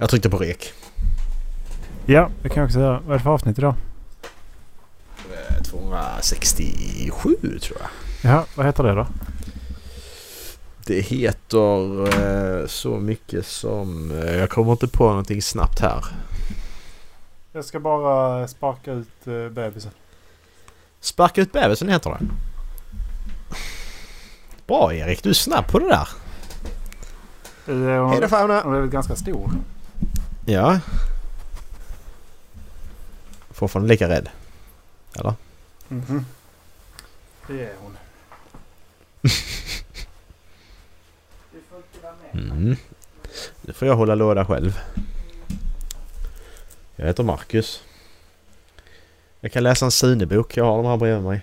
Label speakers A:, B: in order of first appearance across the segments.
A: Jag tryckte på rek.
B: Ja, det kan jag också göra. Vad är det för avsnitt idag?
A: Eh, 267 tror jag.
B: Ja, vad heter det då?
A: Det heter eh, så mycket som... Eh, jag kommer inte på någonting snabbt här.
B: Jag ska bara sparka ut bebisen.
A: Sparka ut bebisen heter det. Bra Erik, du är snabb på det där. Hej då Fauna!
B: Hon är väl ganska stor.
A: Ja. Fortfarande lika rädd. Eller?
B: Mhm. Det är hon.
A: Mm. Nu får jag hålla låda själv. Jag heter Marcus. Jag kan läsa en Sune-bok. Jag har de här bredvid mig.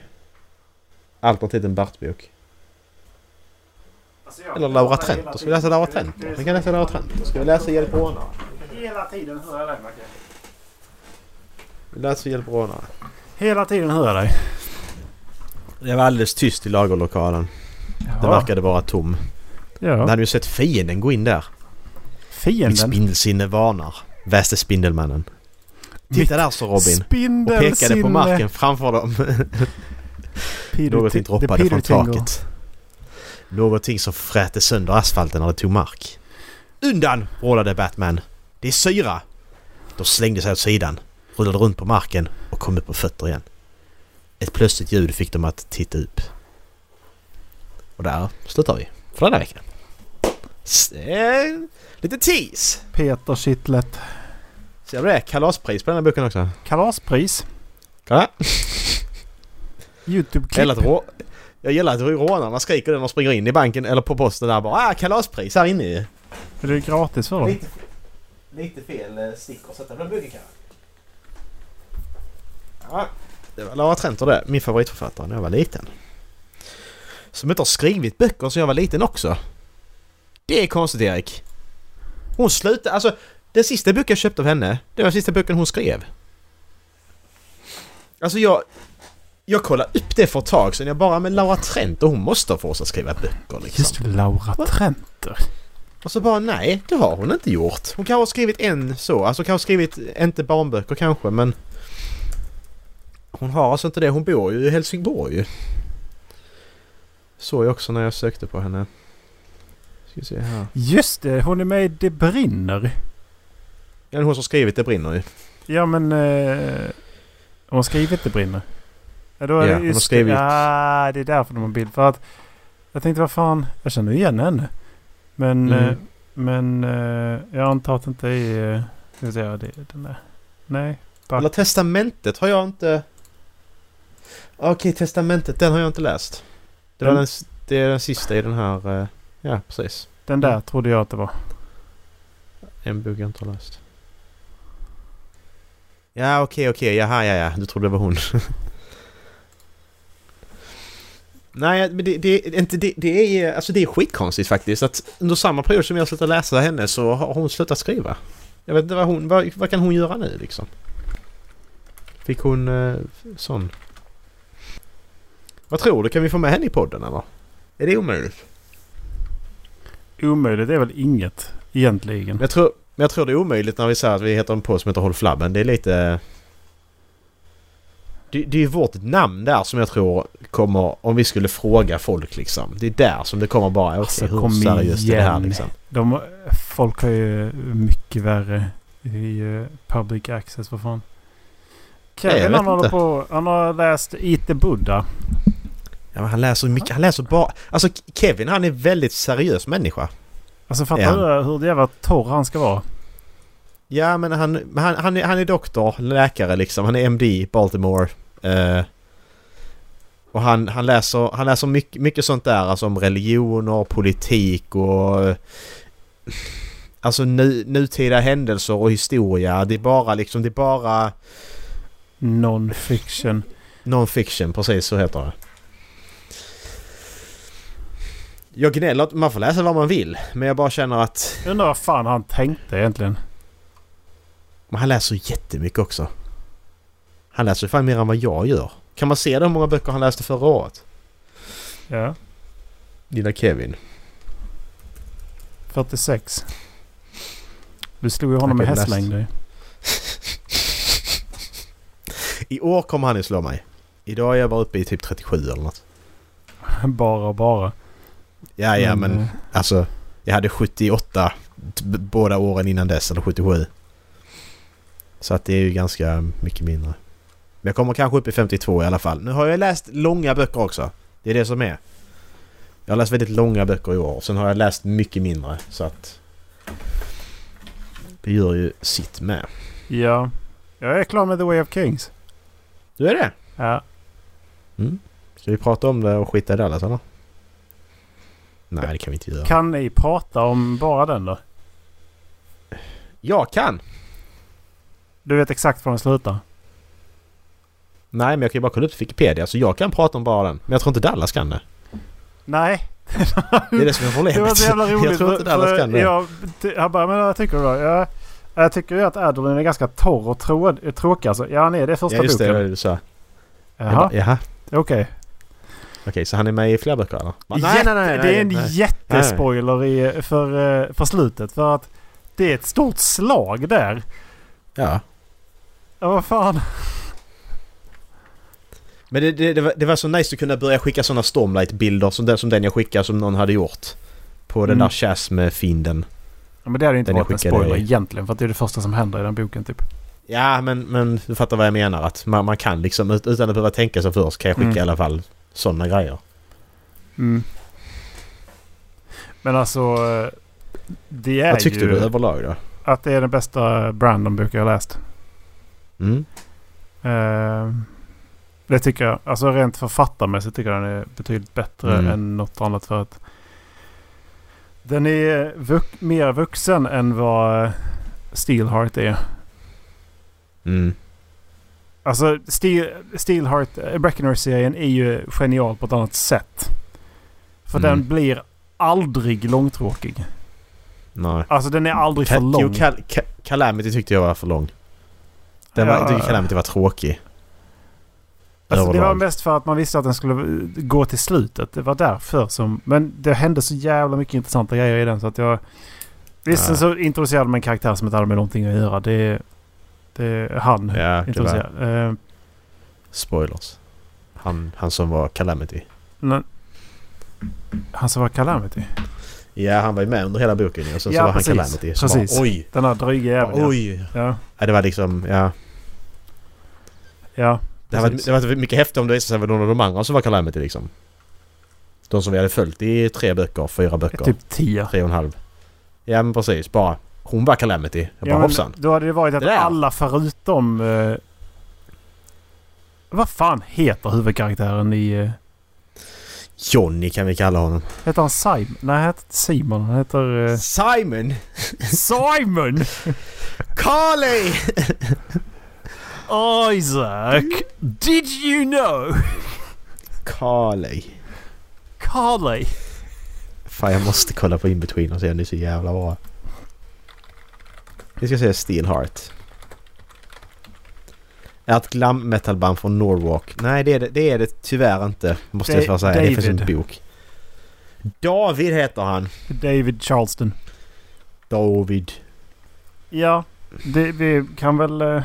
A: Alternativt en Bert-bok.
B: Alltså, jag-
A: Eller Laura Trenter. Ska vi läsa Laura Trenter? Vi kan läsa Laura Trenter. Ska vi läsa Hjälp rånare?
B: Hela tiden hör jag dig Macke.
A: Vi läser Hjälp rånare.
B: Hela tiden hör jag dig.
A: Det var alldeles tyst i lagerlokalen. Det verkade vara tom.
B: Ja.
A: Man hade ju sett fienden gå in där. Mitt
B: Fienden.
A: spindelsinne varnar. Väste Spindelmannen. Titta där så Robin. Och pekade på marken framför dem.
B: Peter-
A: Någonting droppade från taket. Någonting som frätte sönder asfalten när det tog mark. Undan! vrålade Batman. Det är syra! De slängde sig åt sidan, rullade runt på marken och kom upp på fötter igen. Ett plötsligt ljud fick dem att titta upp. Och där slutar vi för den här veckan. Eh, lite tease!
B: Peter Kittlet.
A: Ser du det? Kalaspris på den här boken också.
B: Kalaspris.
A: Gillar
B: Youtube-klipp.
A: jag gillar att rånarna skriker när de springer in i banken eller på posten där bara ah, kalaspris här inne ju.
B: Är det gratis för dem?
A: Lite, fel eh, stickor sätta på den boken kanske. Ja, det var Lara Trenter det. Min favoritförfattare när jag var liten. Som inte har skrivit böcker sedan jag var liten också. Det är konstigt Erik. Hon slutade, alltså den sista boken jag köpte av henne, det var den sista boken hon skrev. Alltså jag... Jag kollade upp det för ett tag sedan. Jag bara, men Laura Trenter hon måste ha fått att skriva böcker liksom.
B: Just Laura
A: Va? Och så bara nej, det har hon inte gjort. Hon kan ha skrivit en så, alltså kanske skrivit, inte barnböcker kanske men... Hon har alltså inte det, hon bor ju i Helsingborg ju. Såg jag också när jag sökte på henne. Ska se här.
B: Just det, hon är med i Det brinner.
A: Ja, hon som skrivit Det brinner ju.
B: Ja men... Eh, hon har skrivit Det brinner. Ja, då är
A: Ja,
B: det
A: hon har skrivit-.
B: Ja, det är därför de har bild. För att... Jag tänkte vad fan, jag känner igen henne. Men...
A: Mm.
B: Eh, men eh, jag antar att det inte är... Ska ja, det den där. Nej. Back.
A: Eller Testamentet har jag inte... Okej, Testamentet, den har jag inte läst. Det, var
B: Den-
A: det är den sista i den här... eh, Ja, precis.
B: Den där trodde jag att det var.
A: En bok jag inte har läst. Ja, okej, okej. Jaha, ja, ja. Du trodde det var hon. Nej, men det, det, är inte, det, det, är, alltså det är skitkonstigt faktiskt att under samma period som jag slutade läsa henne så har hon slutat skriva. Jag vet inte vad hon... Vad, vad kan hon göra nu liksom? Fick hon eh, sån... Vad tror du? Kan vi få med henne i podden eller? Är det omöjligt?
B: Omöjligt är väl inget egentligen.
A: Men jag tror, men jag tror det är omöjligt när vi säger att vi heter en podd som heter Håll Flabben. Det är lite... Det, det är ju vårt namn där som jag tror kommer... Om vi skulle fråga folk liksom. Det är där som det kommer bara...
B: Alltså,
A: Okej, hur
B: kom
A: seriöst är det här liksom?
B: De, folk har ju mycket värre i eh, public access. Vad fan. Kevin han, håller på, han har läst the Buddha.
A: Ja, men han läser mycket. Han läser bara... Alltså Kevin han är väldigt seriös människa.
B: Alltså fattar
A: Ja.
B: du hur jävla torr han ska vara?
A: Ja men han, han, han, är, han är doktor, läkare liksom. Han är MD Baltimore. Eh, och han, han läser, han läser mycket, mycket sånt där alltså om religion och politik och... Alltså nu, nutida händelser och historia. Det är bara liksom, det är bara
B: Non-fiction.
A: non-fiction, precis så heter det. Jag gnäller man får läsa vad man vill. Men jag bara känner att
B: Undrar vad fan han tänkte egentligen.
A: Men han läser jättemycket också. Han läser fan mer än vad jag gör. Kan man se hur många böcker han läste förra året?
B: Ja.
A: Lilla Kevin.
B: 46. Du slog ju honom med hästlängder.
A: I år kommer han ju slå mig. Idag är jag bara uppe i typ 37 eller något.
B: bara och bara.
A: Ja, ja men
B: eh,
A: alltså. Jag hade 78 t- b- båda åren innan dess, eller 77. Så att det är ju ganska mycket mindre. Men jag kommer kanske upp i 52 i alla fall. Nu har jag läst långa böcker också. Det är det som är. Jag har läst väldigt långa böcker i år. Sen har jag läst mycket mindre. Så att... Det gör ju sitt med.
B: Ja. Jag är klar med The Way of Kings.
A: Du är det?
B: Ja.
A: Mm. Ska vi prata om det och skita i Dallas eller? Nej, det kan vi inte göra.
B: Kan ni prata om bara den då?
A: Jag kan!
B: Du vet exakt var den slutar?
A: Nej, men jag kan ju bara kolla upp Wikipedia. Så jag kan prata om bara den. Men jag tror inte Dallas kan det.
B: Nej.
A: Det är det som är problemet.
B: Det var så jävla roligt.
A: jag tror inte Dallas
B: för
A: kan det.
B: Jag, jag bara, men vad tycker du då? Jag, jag tycker ju att Adderlin är ganska torr och tråd, tråkig alltså. Ja, han är det första
A: Ja, just
B: boken.
A: Det det du sa.
B: Jaha,
A: bara, Jaha.
B: okej.
A: Okej, så han är med i fler böcker eller?
B: Jätte- Det är en
A: nej.
B: jättespoiler i, för, eh, för slutet. För att det är ett stort slag där.
A: Ja.
B: Ja, vad fan.
A: Men det, det, det, var, det var så nice att kunna börja skicka sådana Stormlight-bilder som den, som den jag skickade som någon hade gjort. På den
B: Mm.
A: där Chasm-fienden.
B: Ja, men det hade inte
A: Den
B: varit en spoiler
A: i-
B: egentligen. För att det är det första som händer i den boken typ.
A: Ja, men, men du fattar vad jag menar. Att man, man kan liksom ut- utan att behöva tänka sig först kan jag skicka
B: Mm.
A: i alla fall sådana grejer.
B: Mm. Men alltså... eh, Det är
A: Vad tyckte
B: ju
A: du överlag då?
B: att det är den bästa Brandon-bok jag läst.
A: Mm.
B: Eh, det tycker jag. Alltså rent författarmässigt tycker jag den är betydligt bättre
A: Mm.
B: än något annat. För att den är vux- mer vuxen än vad Steelheart är.
A: Mm.
B: Alltså Steel, Steelheart, Breckenridge-serien är ju genial på ett annat sätt. För
A: Mm.
B: den blir aldrig långtråkig.
A: Nej.
B: Alltså den är aldrig för
A: Ka-
B: lång.
A: Jo, Cal- Ca- Calamity tyckte jag var för lång. Den var,
B: Ja.
A: jag tycker Calamity var tråkig.
B: Alltså det var mest för att man visste att den skulle gå till slutet. Det var därför som... Men det hände så jävla mycket intressanta grejer i den så att jag... Visst
A: Ja.
B: så introducerade man en karaktär som inte hade med någonting att göra. Det... Det han
A: Ja,
B: introducerade. Eh,
A: spoilers. Han, han som var Calamity.
B: men- han som var Calamity.
A: Ja, han var ju med under hela boken och sen
B: Ja,
A: så var
B: precis.
A: han Calamity.
B: Precis.
A: Bara, oj!
B: Den här dryga jäveln.
A: Oj!
B: Ja.
A: Ja, det var liksom, ja.
B: Ja.
A: Det hade, varit, det mycket häftigt om det visade sig vara någon av de andra som var Calamity liksom. De som vi hade följt i tre böcker, fyra böcker,
B: Typ 10.
A: tre och en halv. Ja men precis, bara hon var Calamity. Jag bara
B: Ja,
A: hoppsan.
B: då hade det varit att
A: Det
B: alla förutom... Eh, vad fan heter huvudkaraktären i... Eh,
A: Johnny kan vi kalla honom.
B: heter han Simon? Nej, han heter Simon. Han heter... Eh,
A: Simon!
B: Simon!
A: Carly!
B: Isaac! Did you know?
A: Carly.
B: Carly!
A: Fan jag måste kolla på Inbetween och se om det är så jävla bra. Vi ska se Steelheart. Är ett glam metalband från Norwalk. Nej det är det, det, är det tyvärr inte. Måste
B: Det-
A: jag bara säga. Det finns en
B: David.
A: bok. David heter han.
B: David Charleston.
A: David.
B: Ja, det, vi kan väl...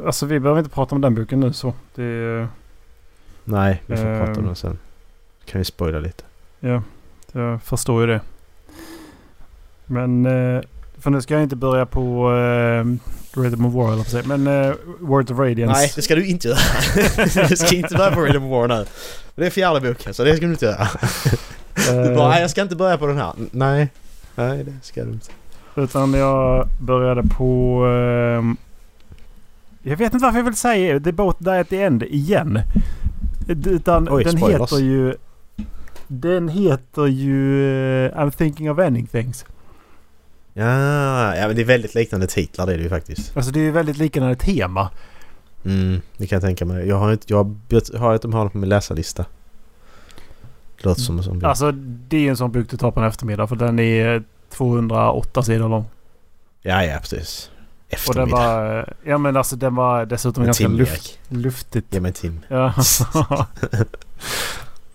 B: Eh, alltså vi behöver inte prata om den boken nu så. Det, eh,
A: Nej, vi får
B: Ehm.
A: prata om det sen. Kan vi spoila lite.
B: ja, jag förstår ju det. Men... Eh, för nu ska jag inte börja på eh, Rhythm of War, eller. Men eh, Words of Radiance.
A: Nej, det ska du inte göra. du ska inte börja på Rhythm of War nu. Det är fjärde boken så det ska du inte göra. Du
B: Eh,
A: bara, nej jag ska inte börja på den här. Nej. Nej, det ska du inte.
B: Utan jag började på... ehm, jag vet inte varför jag vill säga The Boat Die at the End igen. Utan
A: Oj,
B: den
A: spoilers.
B: heter ju... Den heter ju eh, I'm thinking of ending things.
A: Ja, ja men det är väldigt liknande titlar det är det ju faktiskt.
B: Alltså det är ju väldigt liknande tema.
A: Mm, det kan jag tänka mig. Jag har inte, jag har, har inte har det på min läsarlista. Det låter som en sån bok.
B: Alltså det är ju en sån bok du tar på en eftermiddag för den är 208 sidor lång.
A: Ja, ja precis.
B: Och den
A: Eftermiddag.
B: var... Ja men alltså den var dessutom ganska
A: Tim,
B: luft, luftigt.
A: Ge mig Tim.
B: Ja.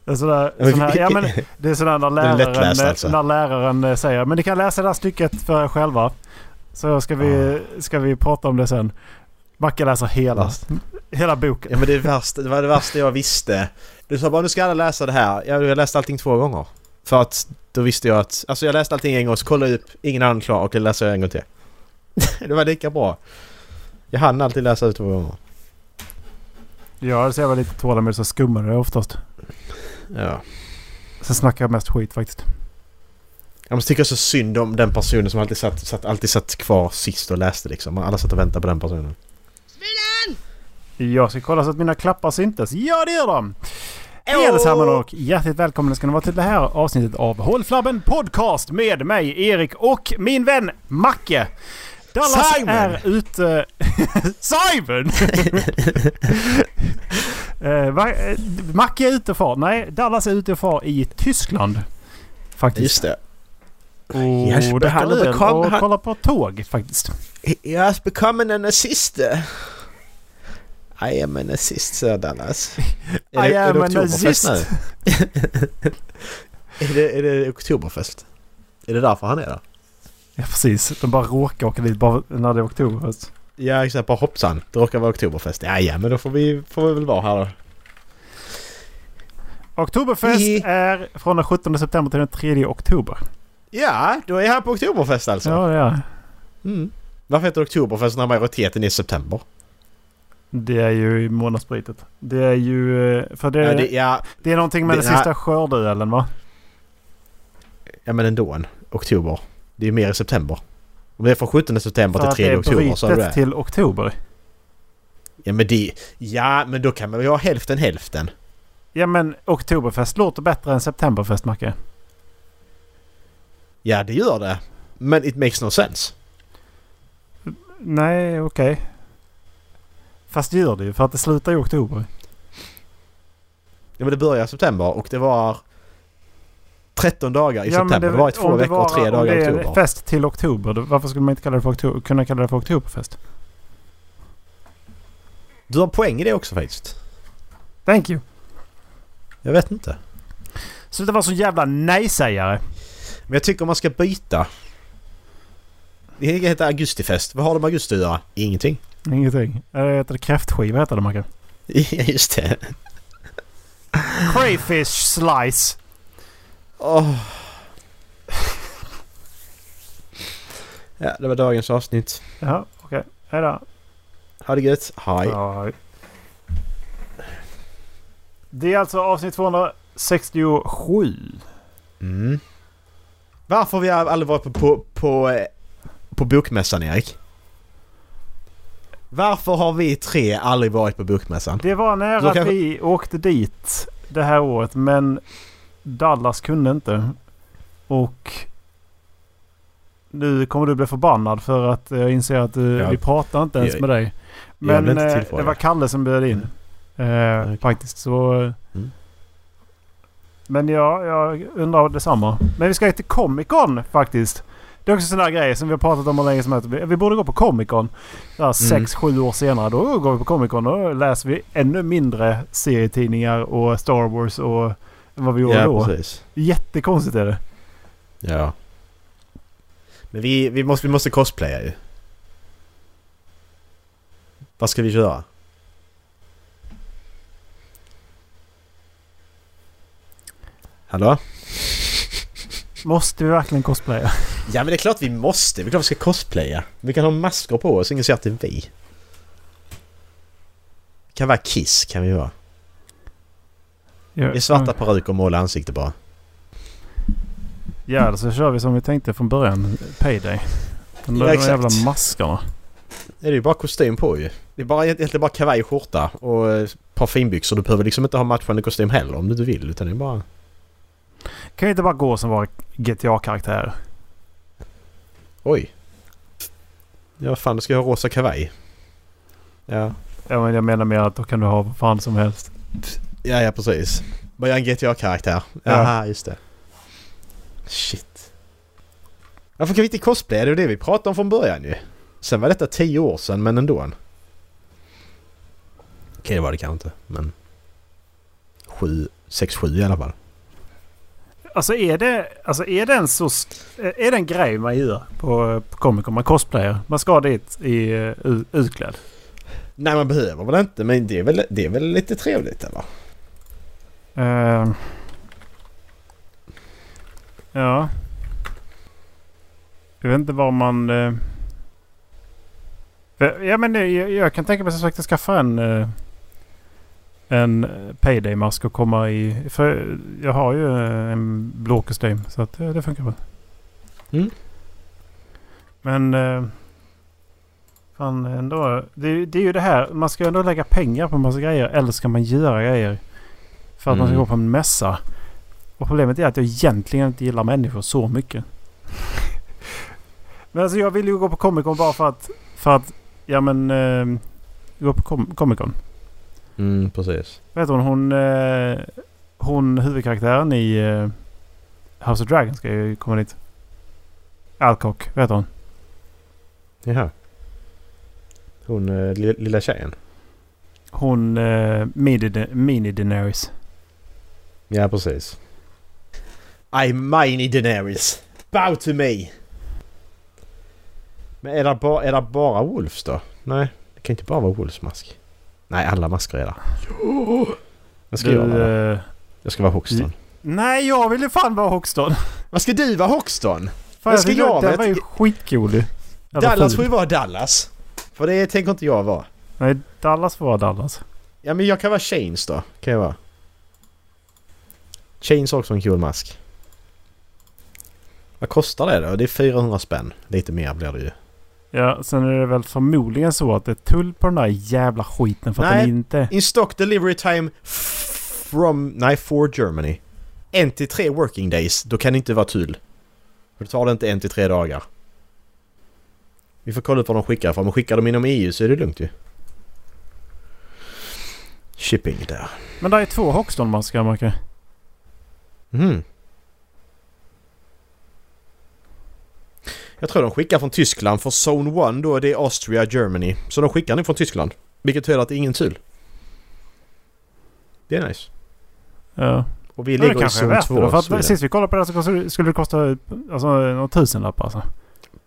B: Det är sådär,
A: Ja, men-
B: här, ja, men det är sådär när läraren,
A: alltså.
B: när läraren eh, säger men ni kan läsa det här stycket för er själva. Så ska vi, ska vi prata om det sen. Macke läser hela, hela boken.
A: Ja men det, värsta, det var det värsta jag visste. Du sa bara nu ska alla läsa det här. Ja, jag läste allting två gånger. För att då visste jag att... Alltså jag läste allting en gång så kollade jag upp, ingen annan klar och det läser jag en gång till. det var lika bra. Jag hann alltid läsa ut två gånger.
B: Ja, så jag var lite tålamod så skummade det oftast.
A: Ja.
B: Sen snackar jag mest skit faktiskt.
A: Jag måste tycka så synd om den personen som alltid satt, satt, alltid satt kvar sist och läste liksom. Alla satt och väntade på den personen.
B: Jag ska kolla så att mina klappar syntes. Ja, det gör de! Hej allesammans och hjärtligt välkomna ska ni vara till det här avsnittet av Håll Flabben Podcast med mig Erik och min vän Macke. Dallas
A: Simon!
B: är ute... Simon! Eh, eh, Macke är ute och far. Nej, Dallas är ute och far i Tyskland. Faktiskt.
A: Just det.
B: Och
A: Yes,
B: dricker öl och
A: han-
B: kollar på tåg faktiskt.
A: He has become an assist. I am an assist, Sir Dallas.
B: I
A: är
B: am
A: det
B: an
A: oktoberfest nu?
B: assist.
A: är, det, är det oktoberfest? Är det därför han är där?
B: Ja, precis. De bara råkar åka dit bara när det är oktober.
A: Ja exakt, bara hoppsan. Det råkar vara oktoberfest. Ja, ja men då får vi, får vi väl vara här då.
B: Oktoberfest
A: Hihi.
B: är från den 17 september till den 3 oktober.
A: Ja, då är jag här på oktoberfest alltså.
B: Ja, det är
A: Mm. Varför heter det oktoberfest när majoriteten är i september?
B: Det är ju i månadspritet. Det är ju... eh, För det,
A: Ja,
B: det,
A: det, ja,
B: är någonting med
A: det-
B: den sista skördeölen va?
A: ja men ändå. En. Oktober. Det är mer i september. Om det är från 17 september
B: För
A: till
B: att
A: 3
B: det är
A: oktober så är det
B: till oktober.
A: Ja men det... Ja men då kan man ju ha hälften hälften.
B: Ja men oktoberfest låter bättre än septemberfest Macke.
A: Ja det gör det. Men it makes no sense.
B: Nej, okej. Fast det gör det ju för att det slutar i oktober.
A: Ja men det börjar i september och det var 13 dagar i
B: Ja,
A: september. Det, var i två
B: det
A: veckor och tre
B: var-
A: dagar i
B: det
A: oktober.
B: fest till oktober, då, varför skulle man inte kalla det för oktober, kunna kalla det för oktoberfest?
A: Du har poäng i det också faktiskt.
B: Thank you.
A: Jag vet inte.
B: Sluta vara så jävla nej-sägare.
A: Men jag tycker man ska byta. Det heter augustifest. Vad har de med augusti att göra? Ingenting.
B: Ingenting. Det heter kräftskiva heter det Macke.
A: Ja just det.
B: Crayfish slice.
A: Åh. Ja, det var dagens avsnitt.
B: Ja, okej. Hejdå.
A: Ha det gött. Hej.
B: Det är alltså avsnitt 267.
A: Mm. Varför har vi aldrig varit på, på, på, eh, på bokmässan Erik? Varför har vi tre aldrig varit på bokmässan?
B: Det var nära
A: kanske-
B: att vi åkte dit det här året men Dallas kunde inte. Och nu kommer du bli förbannad för att jag inser att du,
A: Ja.
B: vi pratar inte ens
A: Jag-
B: med dig. Men eh, det var Kalle som bjöd in. Eh,
A: Okej.
B: Faktiskt så...
A: Mm.
B: Men ja, jag undrar detsamma. Men vi ska till Comic Con faktiskt. Det är också sån där grej som vi har pratat om hur länge som helst. Vi borde gå på Comic Con. Där
A: Mm.
B: sex, sju år senare. Då går vi på Comic Con och då läser vi ännu mindre serietidningar och Star Wars och än vad vi gjorde
A: Ja,
B: då.
A: precis.
B: Jättekonstigt är det.
A: Ja. Men vi, vi, måste, vi måste cosplaya ju. Vad ska vi köra? Hallå?
B: Måste vi verkligen cosplaya?
A: Ja men det är klart vi måste. Det är klart vi ska cosplaya. Vi kan ha masker på oss, ingen ser att det är vi. kan vara Kiss, kan vi vara.
B: Ja,
A: I svarta peruker och måla ansikte bara.
B: Ja, eller så kör vi som vi tänkte från början. Payday. De
A: Ja,
B: där
A: exakt.
B: jävla maskerna.
A: Det är ju bara kostym på ju. Det är bara, egentligen bara kavaj och skjorta och eh, ett par finbyxor. Du behöver liksom inte ha matchande kostym heller om du inte vill. Utan det är bara...
B: Kan vi inte bara gå som våra GTA-karaktärer?
A: Oj. Ja fan, då ska ha rosa kavaj. Ja.
B: Ja, men jag menar mer att då kan du ha vad fan som helst.
A: Ja, ja precis. Bara göra en GTA-karaktär.
B: Ja.
A: Jaha, just det. Shit. Varför kan vi inte cosplaya? Det är det vi pratade om från början ju. Sen var detta tio år sedan, men ändå. Okej, det var det kanske inte, men... Sju, 6-7 i alla fall.
B: Alltså är det, alltså är det en så... Är det en grej man gör på, på Comic Con? Man cosplayar. Man ska dit i uh, utklädd.
A: Nej man behöver väl inte men det är väl, det är väl lite trevligt eller?
B: Eh, ja. Jag vet inte vad man... eh, för- ja men det- jag, jag kan tänka mig som sagt att skaffa en... eh, en payday-mask och komma i... För jag har ju eh, en blå kostym så att eh, det funkar väl.
A: Mm.
B: Men... eh, fan ändå. Det, det är ju det här. Man ska ju ändå lägga pengar på en massa grejer. Eller ska man göra grejer? För att man ska
A: Mm.
B: gå på en mässa. Och problemet är att jag egentligen inte gillar människor så mycket. men alltså jag vill ju gå på Comic Con bara för att... För att... Ja men... Eh, gå på Com- Comic Con.
A: Mm precis.
B: Vet hon? Hon... Eh, hon huvudkaraktären i eh, House of Dragon ska ju komma dit. Alcock, vet hon?
A: Jaha. Hon eh, li- lilla tjejen.
B: Hon... Eh, Mini- Mini-Daenerys.
A: Ja precis. I mine Daenerys. Bow to me. Men är det, bara, är det bara Wolves då? Nej, det kan inte bara vara Wolves mask. Nej, alla masker är där. Vad ska jag vara?
B: eh,
A: Jag ska vara Hoxton.
B: Nej, jag vill ju fan vara Hoxton.
A: Vad ska du vara Hoxton?
B: Fan,
A: Vad ska jag
B: Den
A: med?
B: var ju skitcool
A: Dallas får ju vara Dallas. För det tänker inte jag vara.
B: Nej, Dallas får vara Dallas.
A: Ja men jag kan vara Chains då. Kan jag vara. Chains också en cool mask. Vad kostar det då? Det är 400 spänn. Lite mer blir det ju.
B: Ja, sen är det väl förmodligen så att det är tull på den där jävla skiten för att
A: Nej.
B: den inte...
A: In stock delivery time from... Nej, for Germany. En till tre working days. Då kan det inte vara tull. För då tar det inte en till tre dagar. Vi får kolla upp vad de skickar för. Om de skickar dem inom EU så är det lugnt ju. Shipping där.
B: Men det är två Hoxton-masker, Macke.
A: Mhm. Jag tror de skickar från Tyskland för Zone 1 då det är Austria, Germany. Så de skickar den från Tyskland. Vilket betyder att det är ingen tull. Det är nice.
B: Ja.
A: Och vi
B: Ja, det
A: ligger i
B: kanske är
A: zon
B: värt
A: 2
B: det. då, För att sist vi kollade på det så skulle det kosta alltså, några tusenlappar alltså.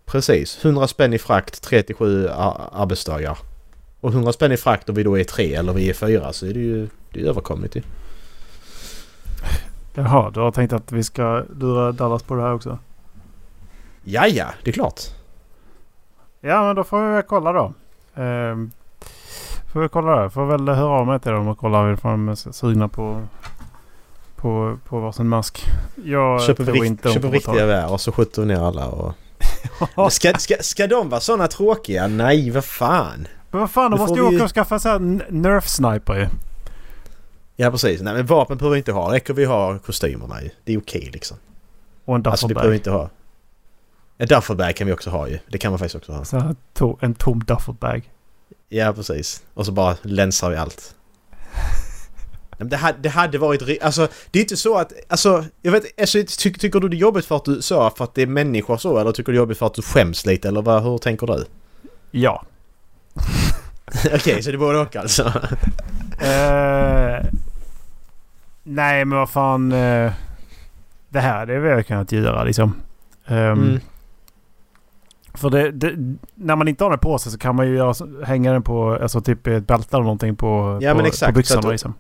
A: Precis. 100 spänn i frakt, 37 arbetsdagar. Och 100 spänn i frakt om vi då är tre eller vi är fyra så är det ju det är överkomligt ju.
B: Jaha, du har tänkt att vi ska lura Dallas på det här också?
A: Ja, ja, det är klart.
B: Ja, men då får vi väl kolla då. Ehm, får vi kolla det. Får väl höra av mig till dem och kolla ifall de är sugna på, på, på varsin mask. Jag
A: Köper
B: tror
A: rikt,
B: inte de
A: köper riktiga vär och så skjuter vi ner alla och... Ska, ska, ska de vara såna tråkiga? Nej, vad fan.
B: Men vad fan,
A: Nu
B: måste ju
A: vi-
B: åka och skaffa så här n- nerf-sniper ju.
A: Ja precis. Nej men vapen behöver vi inte ha. Räcker vi ha kostymerna ju. Det är okej liksom.
B: Och en
A: Alltså vi behöver
B: duffelbag.
A: inte ha... En duffelbag kan vi också ha ju. Det kan man faktiskt också ha.
B: Så to- en tom duffelbag.
A: Ja precis. Och så bara länsar vi allt. Det hade, det hade varit... ri- Alltså det är inte så att... Alltså jag vet alltså, ty, Tycker du det är jobbigt för att du sa för att det är människor så eller tycker du det är jobbigt för att du skäms lite eller vad, hur tänker du?
B: Ja.
A: Okej så det är både och alltså.
B: Eh, nej, men vad fan. eh, det här det är väl kunnat göra liksom. Ehm,
A: Mm.
B: För det, det, när man inte har den på sig så kan man ju göra, hänga den på alltså typ ett bälte eller någonting på,
A: Ja,
B: på,
A: men exakt,
B: på byxorna
A: att-
B: liksom.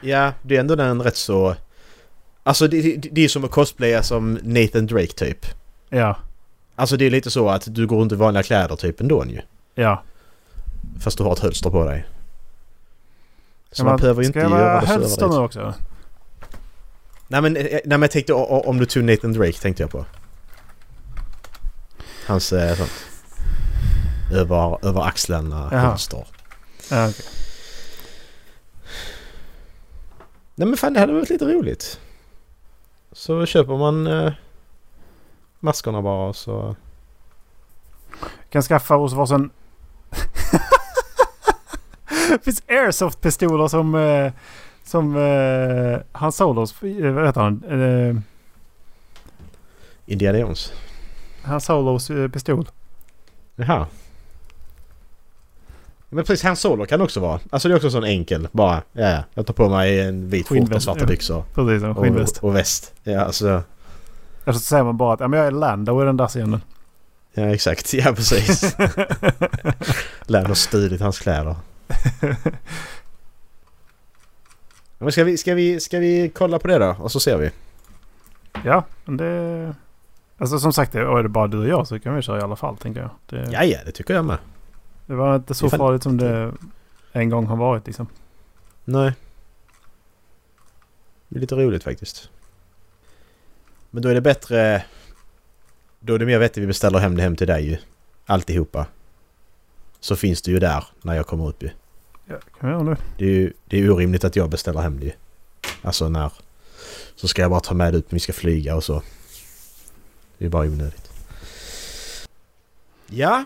A: Ja, det är ändå den rätt så... Alltså det, det, det är som att cosplaya som Nathan Drake typ.
B: Ja,
A: Alltså det är lite så att du går runt i vanliga kläder typ ändå ju.
B: ja.
A: Fast du har ett hölster på dig. Så
B: Kan
A: man, behöver ju inte
B: Ska jag
A: göra
B: vara
A: det så
B: hölster nu också?
A: Nej men, eh, nej men jag tänkte om du tog Nathan Drake tänkte jag på. Hans eh, sånt. Över, över axeln
B: Jaha.
A: hölster.
B: Ja, okej.
A: Nej men fan det hade varit lite roligt. Så köper man eh, maskerna bara och så...
B: Kan skaffa oss varsin... Det finns airsoft-pistoler som... Eh, som eh, Han Solos... eh, Vad heter han? Eh,
A: Indiana Jones.
B: Han Solos eh, pistol.
A: Jaha. Men precis, Han Solo kan också vara. Alltså det är också sån enkel bara. Ja, ja. Jag tar på mig en vit skjorta och svarta
B: ja.
A: byxor.
B: Precis, en skinnväst.
A: Och, och väst. Ja, alltså.
B: Eller så säger man bara att ja, men jag är Lando i den där scenen.
A: Ja, exakt. Ja, precis. Lär oss stulit hans kläder. Men ska, vi, ska, vi, ska vi kolla på det då? Och så ser vi.
B: ja, men det... Alltså som sagt, är det bara du och jag så kan vi köra i alla fall tänker jag. Det,
A: Ja, ja, det tycker jag med.
B: det var inte så
A: fan-
B: farligt som det en gång har varit liksom.
A: Nej. Det är lite roligt faktiskt. Men då är det bättre... Då är det mer vettigt vi beställer hem det hem till dig ju. Alltihopa. Så finns det ju där när jag kommer upp ju.
B: Ja, kan vi göra nu.
A: Det är ju det är orimligt att jag beställer hem det. Alltså när... Så ska jag bara ta med det ut när vi ska flyga och så. Det är bara onödigt. Ja.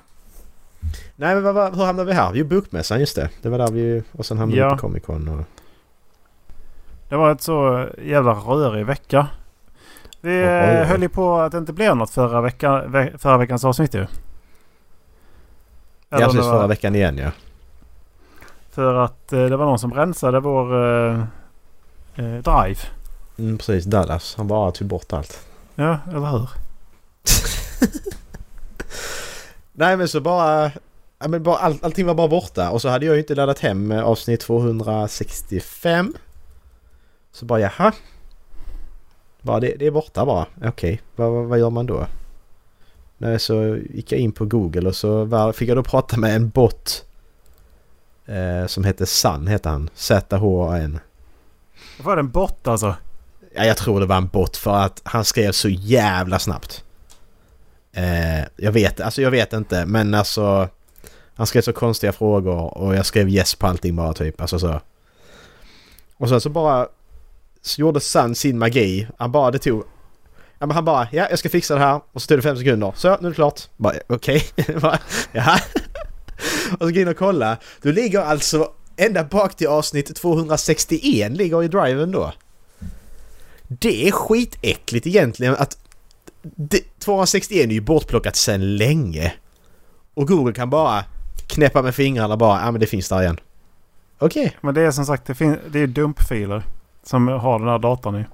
A: Nej men vad, vad, hur hamnade vi här? Jo, Bokmässan just det. Det var där vi... Och sen hamnade vi
B: Ja.
A: på Comic Con och...
B: Det var ett så jävla rörig vecka. Vi
A: Vad
B: eh, höll ju på att det inte blev något förra, vecka, ve förra veckans avsnitt ju.
A: Ja,
B: Eller
A: precis
B: det var-
A: förra veckan igen ja.
B: För att eh, det var någon som rensade vår eh, eh, drive.
A: Mm, precis, Dallas. Han bara tog bort allt.
B: Ja, eller hur?
A: Nej men så bara... Ja, men bara all, allting var bara borta och så hade jag ju inte laddat hem avsnitt 265. Så bara jaha. Bara det, det är borta bara. Okej, vad, vad, vad gör man då? Nej, så gick jag in på Google och så fick jag då prata med en bot. Eh, som hette Sun, heter han. Z-H-A-N.
B: Var det en bot alltså?
A: Ja, jag tror det var en bot för att han skrev så jävla snabbt. Eh, jag vet, alltså jag vet inte men alltså Han skrev så konstiga frågor och jag skrev yes på allting bara typ. Alltså så. Och sen så bara så gjorde Sun sin magi. Han bara det tog Ja men han bara ja jag ska fixa det här och så tog det fem sekunder. Så nu är det klart. Bara okej. Bara, Jaha. Och så går jag in och kolla. Du ligger alltså ända bak till avsnitt 261 ligger i driven då. Det är skitäckligt egentligen att det, 261 är ju bortplockat sedan länge. Och Google kan bara knäppa med fingrarna bara, ja men det finns där igen. Okej.
B: Men det är som sagt det, fin- det är dumpfiler som har den här datorn i.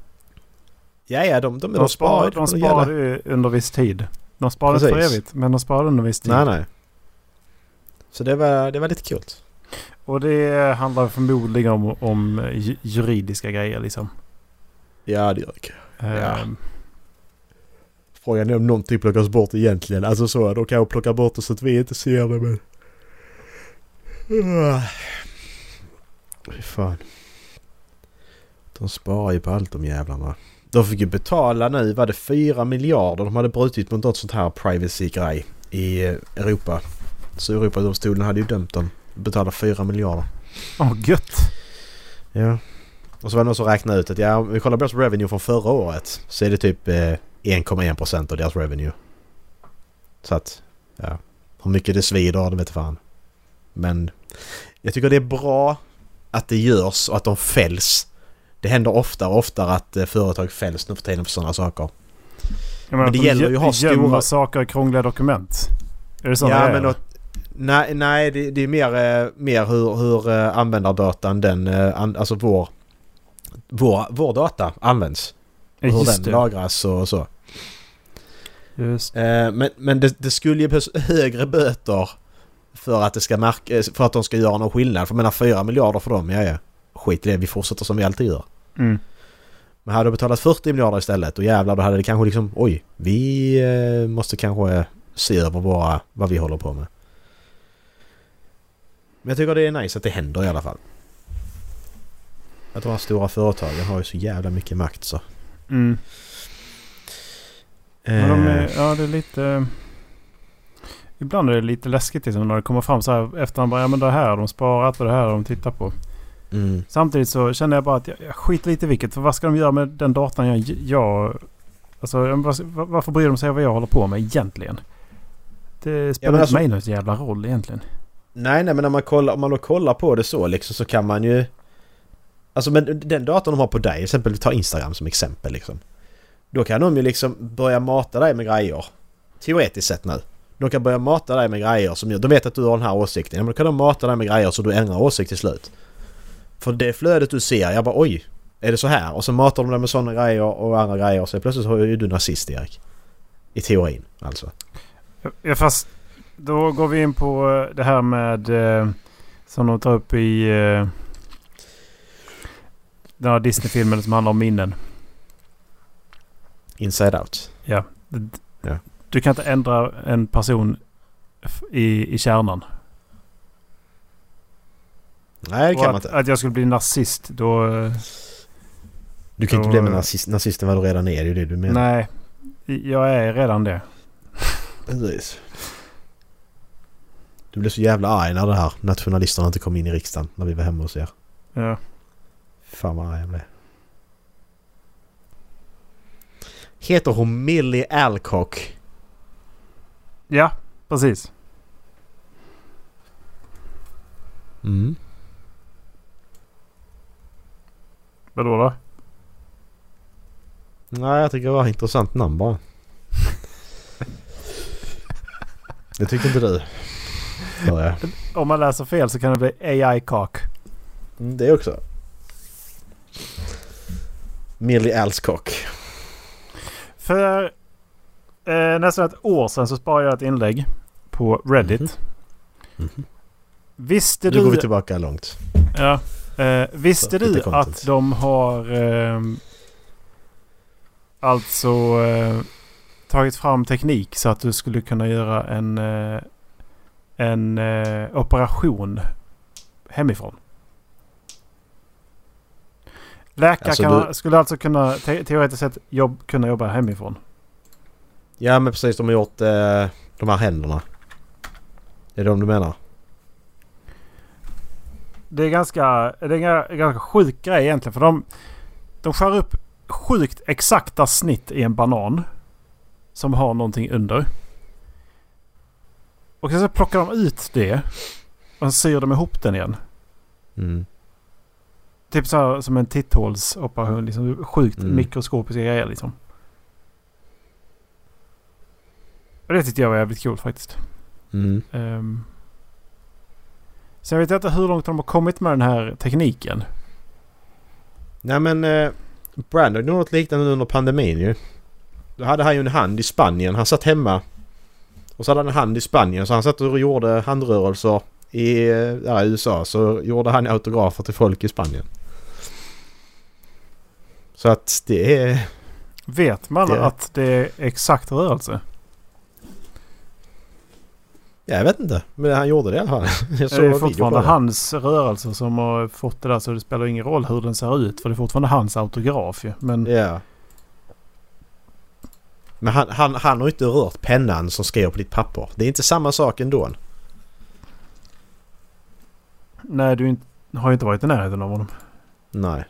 A: Ja, ja, de, de, de,
B: De,
A: sparar
B: de sparar ju under viss tid. De sparar inte för evigt men de sparar under viss tid.
A: Nej, nej. Så det var, det var lite kul.
B: Och det handlar förmodligen om, om ju- juridiska grejer liksom.
A: Ja, det gör det. Ja.
B: Ehm,
A: Frågan är om någonting plockas bort egentligen. Alltså så, de kan plocka bort det så att vi inte ser det men... Ah. Fy fan. De sparar ju på allt de jävlarna. De fick ju betala nu, var det 4 miljarder? De hade brutit mot något sånt här privacy-grej i Europa. Så Europadomstolen hade ju dömt dem. Betala 4 miljarder.
B: Åh gött!
A: Ja. Och så var det någon som räknade ut att ja, om vi kollar på deras revenue från förra året så är det typ eh, 1,1% av deras revenue. Så att, ja. Hur mycket det svider, det vet fan. Men jag tycker det är bra att det görs och att de fälls. Det händer oftare och oftare att eh, företag fälls nu för tiden för sådana saker.
B: Menar,
A: det
B: att de
A: gäller ju att ha stora-
B: saker i krångliga dokument. Är det så
A: ja,
B: det är?
A: men då, nej, nej det, det är mer, eh, mer hur, hur eh, användardatan, den, eh, alltså vår, vår, vår data används. Och hur den
B: det.
A: lagras och så.
B: Just
A: men men det, det skulle ju behövas högre böter för att, det ska märka, för att de ska göra någon skillnad. För jag menar 4 miljarder för dem, ja ja. Skit i det, vi fortsätter som vi alltid gör.
B: mm.
A: Men hade de betalat 40 miljarder istället och jävlar då hade det kanske liksom oj, vi måste kanske se över våra, vad vi håller på med. Men jag tycker det är nice att det händer i alla fall. Att de här stora företagen har ju så jävla mycket makt så.
B: Mm. Men de
A: Eh,
B: är, ja, det är lite... Ibland är det lite läskigt liksom, när det kommer fram så här efterhand. Bara, ja men det här har de sparat och det här har de tittat på.
A: mm.
B: Samtidigt så känner jag bara att jag, jag skiter lite i vilket. För vad ska de göra med den datan jag... jag alltså varför bryr de sig om vad jag håller på med egentligen? Det spelar inte
A: alltså-
B: mig någon jävla roll egentligen.
A: Nej, nej men när man kollar, om man då kollar på det så liksom så kan man ju... Alltså men den datorn de har på dig, till exempel vi tar Instagram som exempel liksom. Då kan de ju liksom börja mata dig med grejer. Teoretiskt sett nu. De kan börja mata dig med grejer som gör... De vet att du har den här åsikten. Ja, men då kan de mata dig med grejer så du ändrar åsikt till slut. För det flödet du ser, jag bara oj. Är det så här? Och så matar de dig med sådana grejer och andra grejer och så plötsligt så är ju du nazist Erik. I teorin alltså.
B: Ja, fast då går vi in på eh, det här med eh, som de tar upp i eh, den här Disney-filmen som handlar om minnen.
A: Inside out.
B: Ja.
A: Ja.
B: Du kan inte ändra en person i, i kärnan.
A: Nej det
B: Och
A: kan man
B: att,
A: inte.
B: att jag skulle bli nazist då...
A: Du kan inte
B: då-
A: bli med nazist, nazisten vad du redan är. Det är ju det du menar.
B: Nej. Jag är redan det.
A: Precis. Du blev så jävla arg när det här nationalisterna inte kom in i riksdagen när vi var hemma hos er.
B: Ja.
A: Fan vad arg jag blev. Heter hon Millie Alcock?
B: Ja, precis.
A: Mm.
B: Vadå då?
A: Nej jag tycker det var ett intressant namn bara. det tycker inte du? Jag.
B: Om man läser fel så kan det bli AI-kak.
A: Mm, det också. Millie Alcock.
B: För eh, nästan ett år sedan så sparade jag ett inlägg på Reddit.
A: Mhm.
B: Visste
A: Nu går vi
B: du...
A: tillbaka långt.
B: Ja, eh, visste du att de har ehm, alltså eh, tagit fram teknik så att du skulle kunna göra en, eh, en eh, operation hemifrån? Läkare
A: Alltså,
B: kan,
A: du-
B: skulle alltså kunna te teoretiskt sett jobb, kunna jobba hemifrån.
A: Ja men precis, de har gjort eh, de här händerna. Det är de du menar?
B: Det är ganska, det är en ga- ganska sjuk grej egentligen. För de, de skär upp sjukt exakta snitt i en banan. Som har någonting under. Och sen så plockar de ut det. Och så syr de ihop den igen.
A: Mm.
B: Typ så här som en titthålsoperation. Liksom sjukt
A: Mm.
B: mikroskopiska grejer liksom. Och det tyckte jag var jävligt coolt faktiskt.
A: Mm.
B: Um, sen vet jag inte hur långt de har kommit med den här tekniken.
A: Nej men eh, Brandon gjorde något liknande under pandemin ju. Då hade han ju en hand i Spanien. Han satt hemma. Och så hade han en hand i Spanien så han satt och gjorde handrörelser i ja, USA. Så gjorde han autografer till folk i Spanien. Så att det är...
B: Vet man
A: Det-
B: att det är exakt rörelse?
A: Ja, jag vet inte. Men han gjorde det i alla fall. Jag
B: Det
A: såg
B: är
A: video på
B: fortfarande
A: det.
B: hans rörelse som har fått det där så det spelar ingen roll hur den ser ut. För det är fortfarande hans autograf ju. Men
A: Ja. Men han, han, han har inte rört pennan som skrev på ditt papper. Det är inte samma sak ändå.
B: nej, du inte, har ju inte varit i närheten av honom.
A: Nej.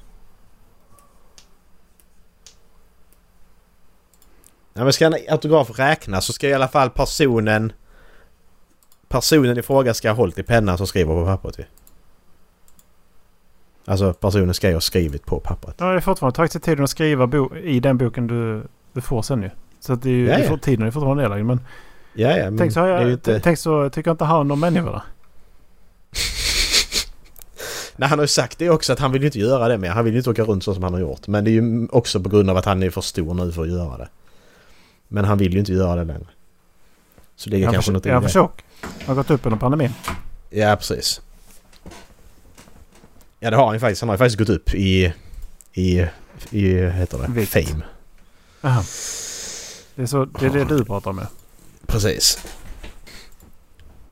A: Ja, men ska en autograf räknas så ska i alla fall personen... Personen i fråga ska ha hållit i pennan som skriver på pappret ju. Alltså personen ska ju ha skrivit på pappret.
B: Ja, det är fortfarande tagit sig tiden att skriva i den boken du, du får sen ju. Så att det är ju,
A: Ja,
B: det
A: ja.
B: får, tiden är fortfarande nedlagd. Men
A: Ja, ja, men
B: tänk, så har
A: det
B: jag,
A: inte...
B: tänk så tycker jag inte han om människorna.
A: Nej, han har ju sagt det också att han vill ju inte göra det mer. Han vill ju inte åka runt så som han har gjort. Men det är ju också på grund av att han är för stor nu för att göra det. Men han vill ju inte göra det längre. Så det är
B: han
A: kanske något
B: är han för
A: det.
B: tjock? Har gått upp under pandemin?
A: Ja, precis. Ja, det har han ju faktiskt. Han har ju faktiskt gått upp i... I... I... Heter det?
B: Vikt.
A: Fame.
B: Aha. Det är, så, det är det du pratar med.
A: Precis.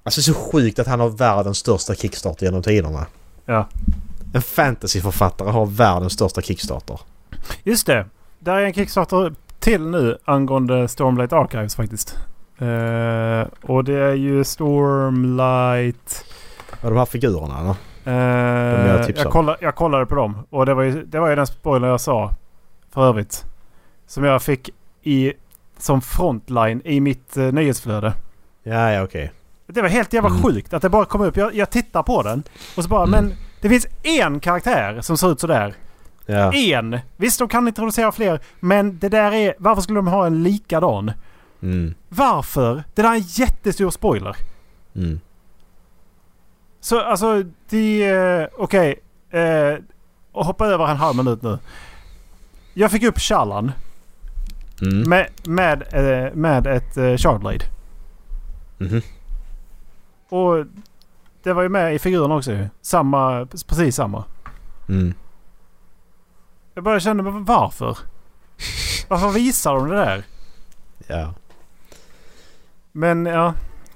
A: Alltså det är så sjukt att han har världens största kickstarter genom tiderna.
B: Ja.
A: En fantasyförfattare har världens största kickstarter.
B: Just det. Där är en Kickstarter till nu angående Stormlight Archives faktiskt. Eh, och det är ju Stormlight...
A: Och de här figurerna eller?
B: Eh,
A: jag tipsar
B: jag, kolla, jag kollade på dem. Och det var ju, det var ju den spoiler jag sa. För övrigt. Som jag fick i, som frontline i mitt uh, nyhetsflöde.
A: Ja, ja okej.
B: Det var helt jävla
A: Mm.
B: sjukt att det bara kom upp. Jag, jag tittar på den. Och så bara,
A: Mm.
B: men det finns en karaktär som ser ut sådär.
A: Ja.
B: En! Visst, de kan introducera fler. Men det där är... Varför skulle de ha en likadan?
A: Mm.
B: Varför? Det där är en jättestor spoiler.
A: Mm.
B: Så alltså, det... eh, Okej. eh, och hoppa över en halv minut nu. Jag fick upp Shallan
A: Mm.
B: med, med, eh, med ett uh, Shardblade.
A: Mhm.
B: Och det var ju med i figuren också. Samma, precis samma.
A: Mm.
B: Jag bara kände, varför? Varför visar de det där?
A: Ja.
B: Men ja.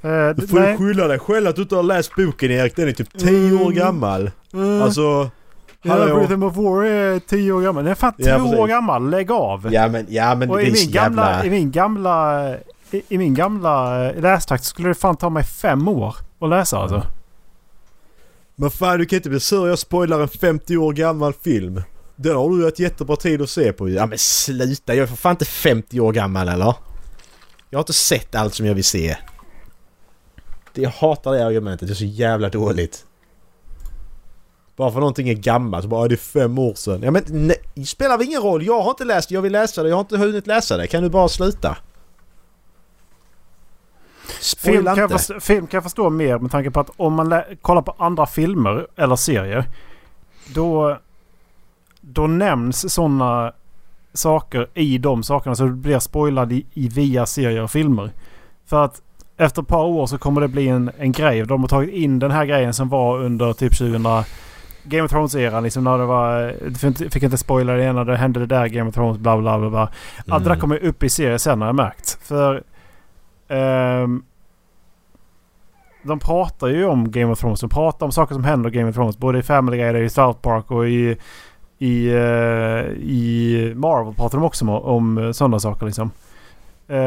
B: Eh,
A: Du får
B: nej.
A: ju skylla dig själv att du inte har läst boken Erik. Den är typ 10 år
B: Mm.
A: gammal.
B: Mm.
A: Alltså... Hallå?
B: Rhythm of War är tio år gammal. Den är fan två
A: Ja,
B: år gammal. Lägg av!
A: Ja men, ja, men
B: Och
A: det är
B: min, gamla,
A: jävla...
B: i min gamla... I, i min gamla eh, lästakt skulle det fan ta mig fem år att läsa alltså.
A: Men fan du kan inte bli sur jag spoilar en 50 år gammal film. Den har du haft jättebra tid att se på ju. Ja men sluta, jag är för fan inte 50 år gammal eller? Jag har inte sett allt som jag vill se. Jag hatar det argumentet, det är så jävla dåligt. Bara för någonting är gammalt så bara "Ja, det är fem år sedan. Ja men nej, spelar ingen roll, jag har inte läst jag vill läsa det, jag har inte hunnit läsa det. Kan du bara sluta?
B: Film kan, jag förstå, film kan jag förstå mer med tanke på att om man kollar på andra filmer eller serier. Då, då nämns sådana saker i de sakerna så det blir spoilad i, i via serier och filmer. För att efter ett par år så kommer det bli en, en grej. De har tagit in den här grejen som var under typ 2000 Game of Thrones-eran. Liksom när det var... Du fick inte, spoila det ena. Det hände det där Game of Thrones bla bla bla. bla. Allt det där
A: Mm.
B: kommer upp i serier sen har jag märkt. För... ehm, de pratar ju om Game of Thrones. De pratar om saker som händer i Game of Thrones. Både i Family Guy, i South Park och i... I, eh, i Marvel pratar de också om, om sådana saker liksom. Eh,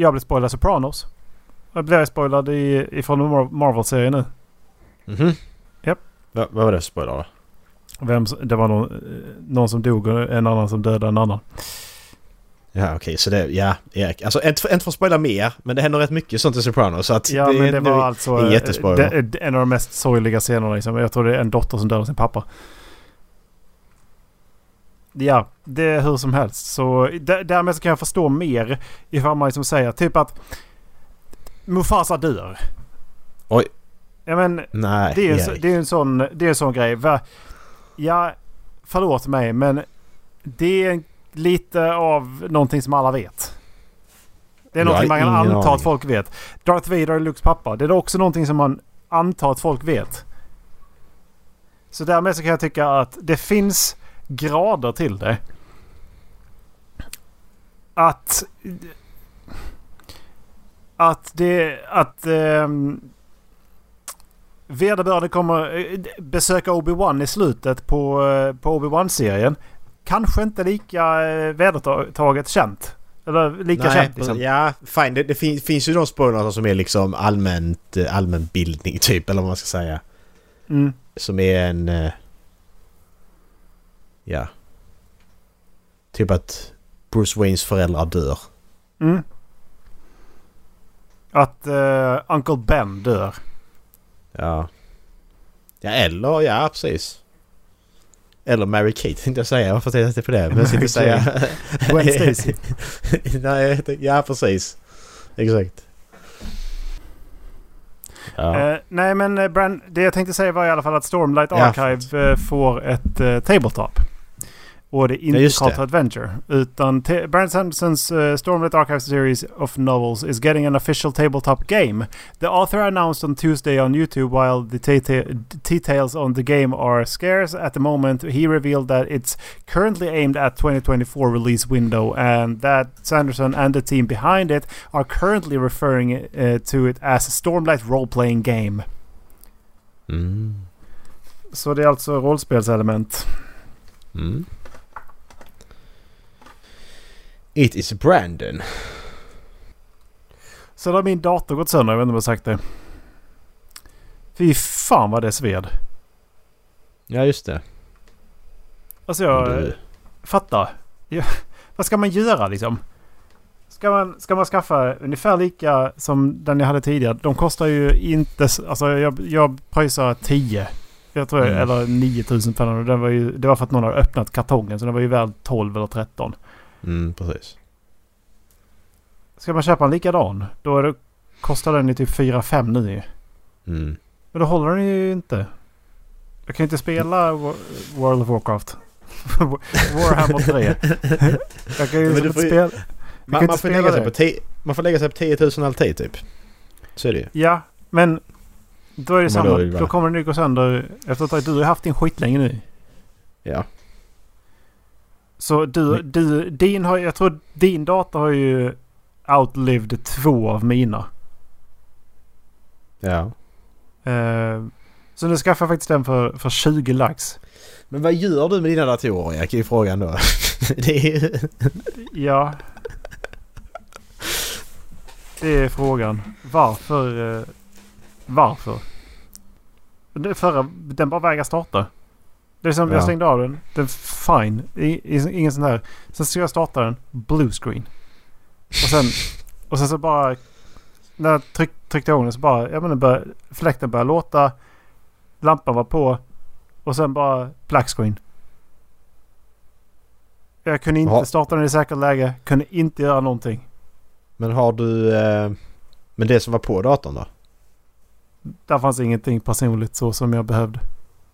B: jag blev spoilad Sopranos. Jag blev spoilad i, ifrån Mar- Marvel-serien nu.
A: Mhm.
B: Japp.
A: Va, vad var det spoiler?
B: Vem, det var någon, eh, någon som dog och en annan som dödade en annan.
A: Ja okej, så det... Ja, Erik. Alltså inte inte för att spoila mer, men det händer rätt mycket sånt i Sopranos så att...
B: Ja men det
A: nu-
B: var alltså
A: det är
B: eh,
A: jättespoiler.
B: det- en av de mest sorgliga scenerna liksom. Jag tror det är en dotter som dödar sin pappa. Ja, det är hur som helst. Så därmed så kan jag förstå mer ifall man liksom säger typ att Mufasa dör.
A: Oj.
B: Ja men
A: Nej,
B: det är, en, det är en sån, det är en sån grej. Va? Ja, förlåt mig men det är lite av någonting som alla vet. Det är
A: Jag
B: någonting man kan anta
A: aning.
B: att folk vet. Darth Vader är Lukes pappa. Det är också någonting som man antar att folk vet. Så därmed så kan jag tycka att det finns grader till det. Att... Att det... Att... Um, vederbörande kommer eh, besöka Obi-Wan i slutet på, eh, på Obi-Wan-serien. Kanske inte lika eh, vedertaget känt. Eller lika
A: Nej,
B: känt liksom.
A: ja fine. Det, det fin, finns ju de spoilerna som är liksom allmänt, eh, allmänbildning typ, eller vad man ska säga.
B: Mm.
A: Som är en... Ja. Typ att Bruce Waynes föräldrar dör.
B: Mm. Att eh, Uncle Ben dör.
A: Ja. Ja, eller ja, precis. Eller Mary Kate tänkte jag säga. Varför tänkte jag inte på det? Men jag ska inte säga...
B: Gwen Stacy.
A: Nej, ja precis. Exakt. Ja.
B: Eh, nej men eh, Brand, det jag tänkte säga var i alla fall att Stormlight
A: Ja.
B: Archive eh, får ett eh, tabletop. Och det är inte
A: Ja,
B: to Adventure. Utan Brand Sandersons uh, Stormlight Archive series of novels is getting an official tabletop game. The author announced on Tuesday on YouTube while the details on the game are scarce at the moment. He revealed that it's currently aimed at 2024 release window and that Sanderson and the team behind it are currently referring uh, to it as a Stormlight role-playing game.
A: Mm.
B: Så det är alltså rollspelselement.
A: Mm. It is Brandon.
B: Så har min dator gått sönder. Jag vet inte om jag har sagt det. Fy fan vad det sved.
A: Ja, just det.
B: Alltså jag
A: Du-
B: fattar. Ja, vad ska man göra liksom? Ska man, ska man skaffa ungefär lika som den jag hade tidigare? De kostar ju inte... Alltså jag, jag pröjsar 10. Jag tror
A: Mm.
B: eller 9000 Den var ju, Det var för att någon har öppnat kartongen så den var ju värd 12 eller 13.
A: Mm, precis.
B: ska man köpa en likadan då det, kostar den ju typ 4-5 nu ju.
A: Mm.
B: Men då håller den ju inte. Jag kan inte spela Wo- World of Warcraft. Warhammer 3. Jag kan ju
A: Men du
B: inte
A: får
B: spela...
A: Man, man, får lägga sig på ti- man får lägga sig på 10 000 alltid typ. Så är det ju.
B: Ja, men då är det
A: Men
B: samma.
A: då det
B: Då, kommer den ju gå sönder efter ett tag. Du har haft din skit länge nu.
A: Ja.
B: Så du, du, din har, jag tror din dator har ju outlived två av mina.
A: Ja.
B: Eh, så nu skaffar jag faktiskt den för, för 20 lax.
A: Men vad gör du med dina datorer Erik? är ju frågan då. det är.
B: Ja. Det är frågan. Varför? Eh, varför? Det förra, den bara vägrar starta. Det är som jag
A: Ja.
B: stängde av den. Den fine. I, i, ingen sån här. Sen ska jag starta den. Blue screen. Och sen, och sen så bara. När jag tryck, tryckte igång den så bara. Jag menar bör, fläkten började låta. Lampan var på. Och sen bara black screen. Jag kunde inte
A: Ja.
B: starta den i säkert läge. Kunde inte göra någonting.
A: Men har du... Eh... Men det som var på datorn då?
B: Där fanns ingenting personligt så som jag behövde.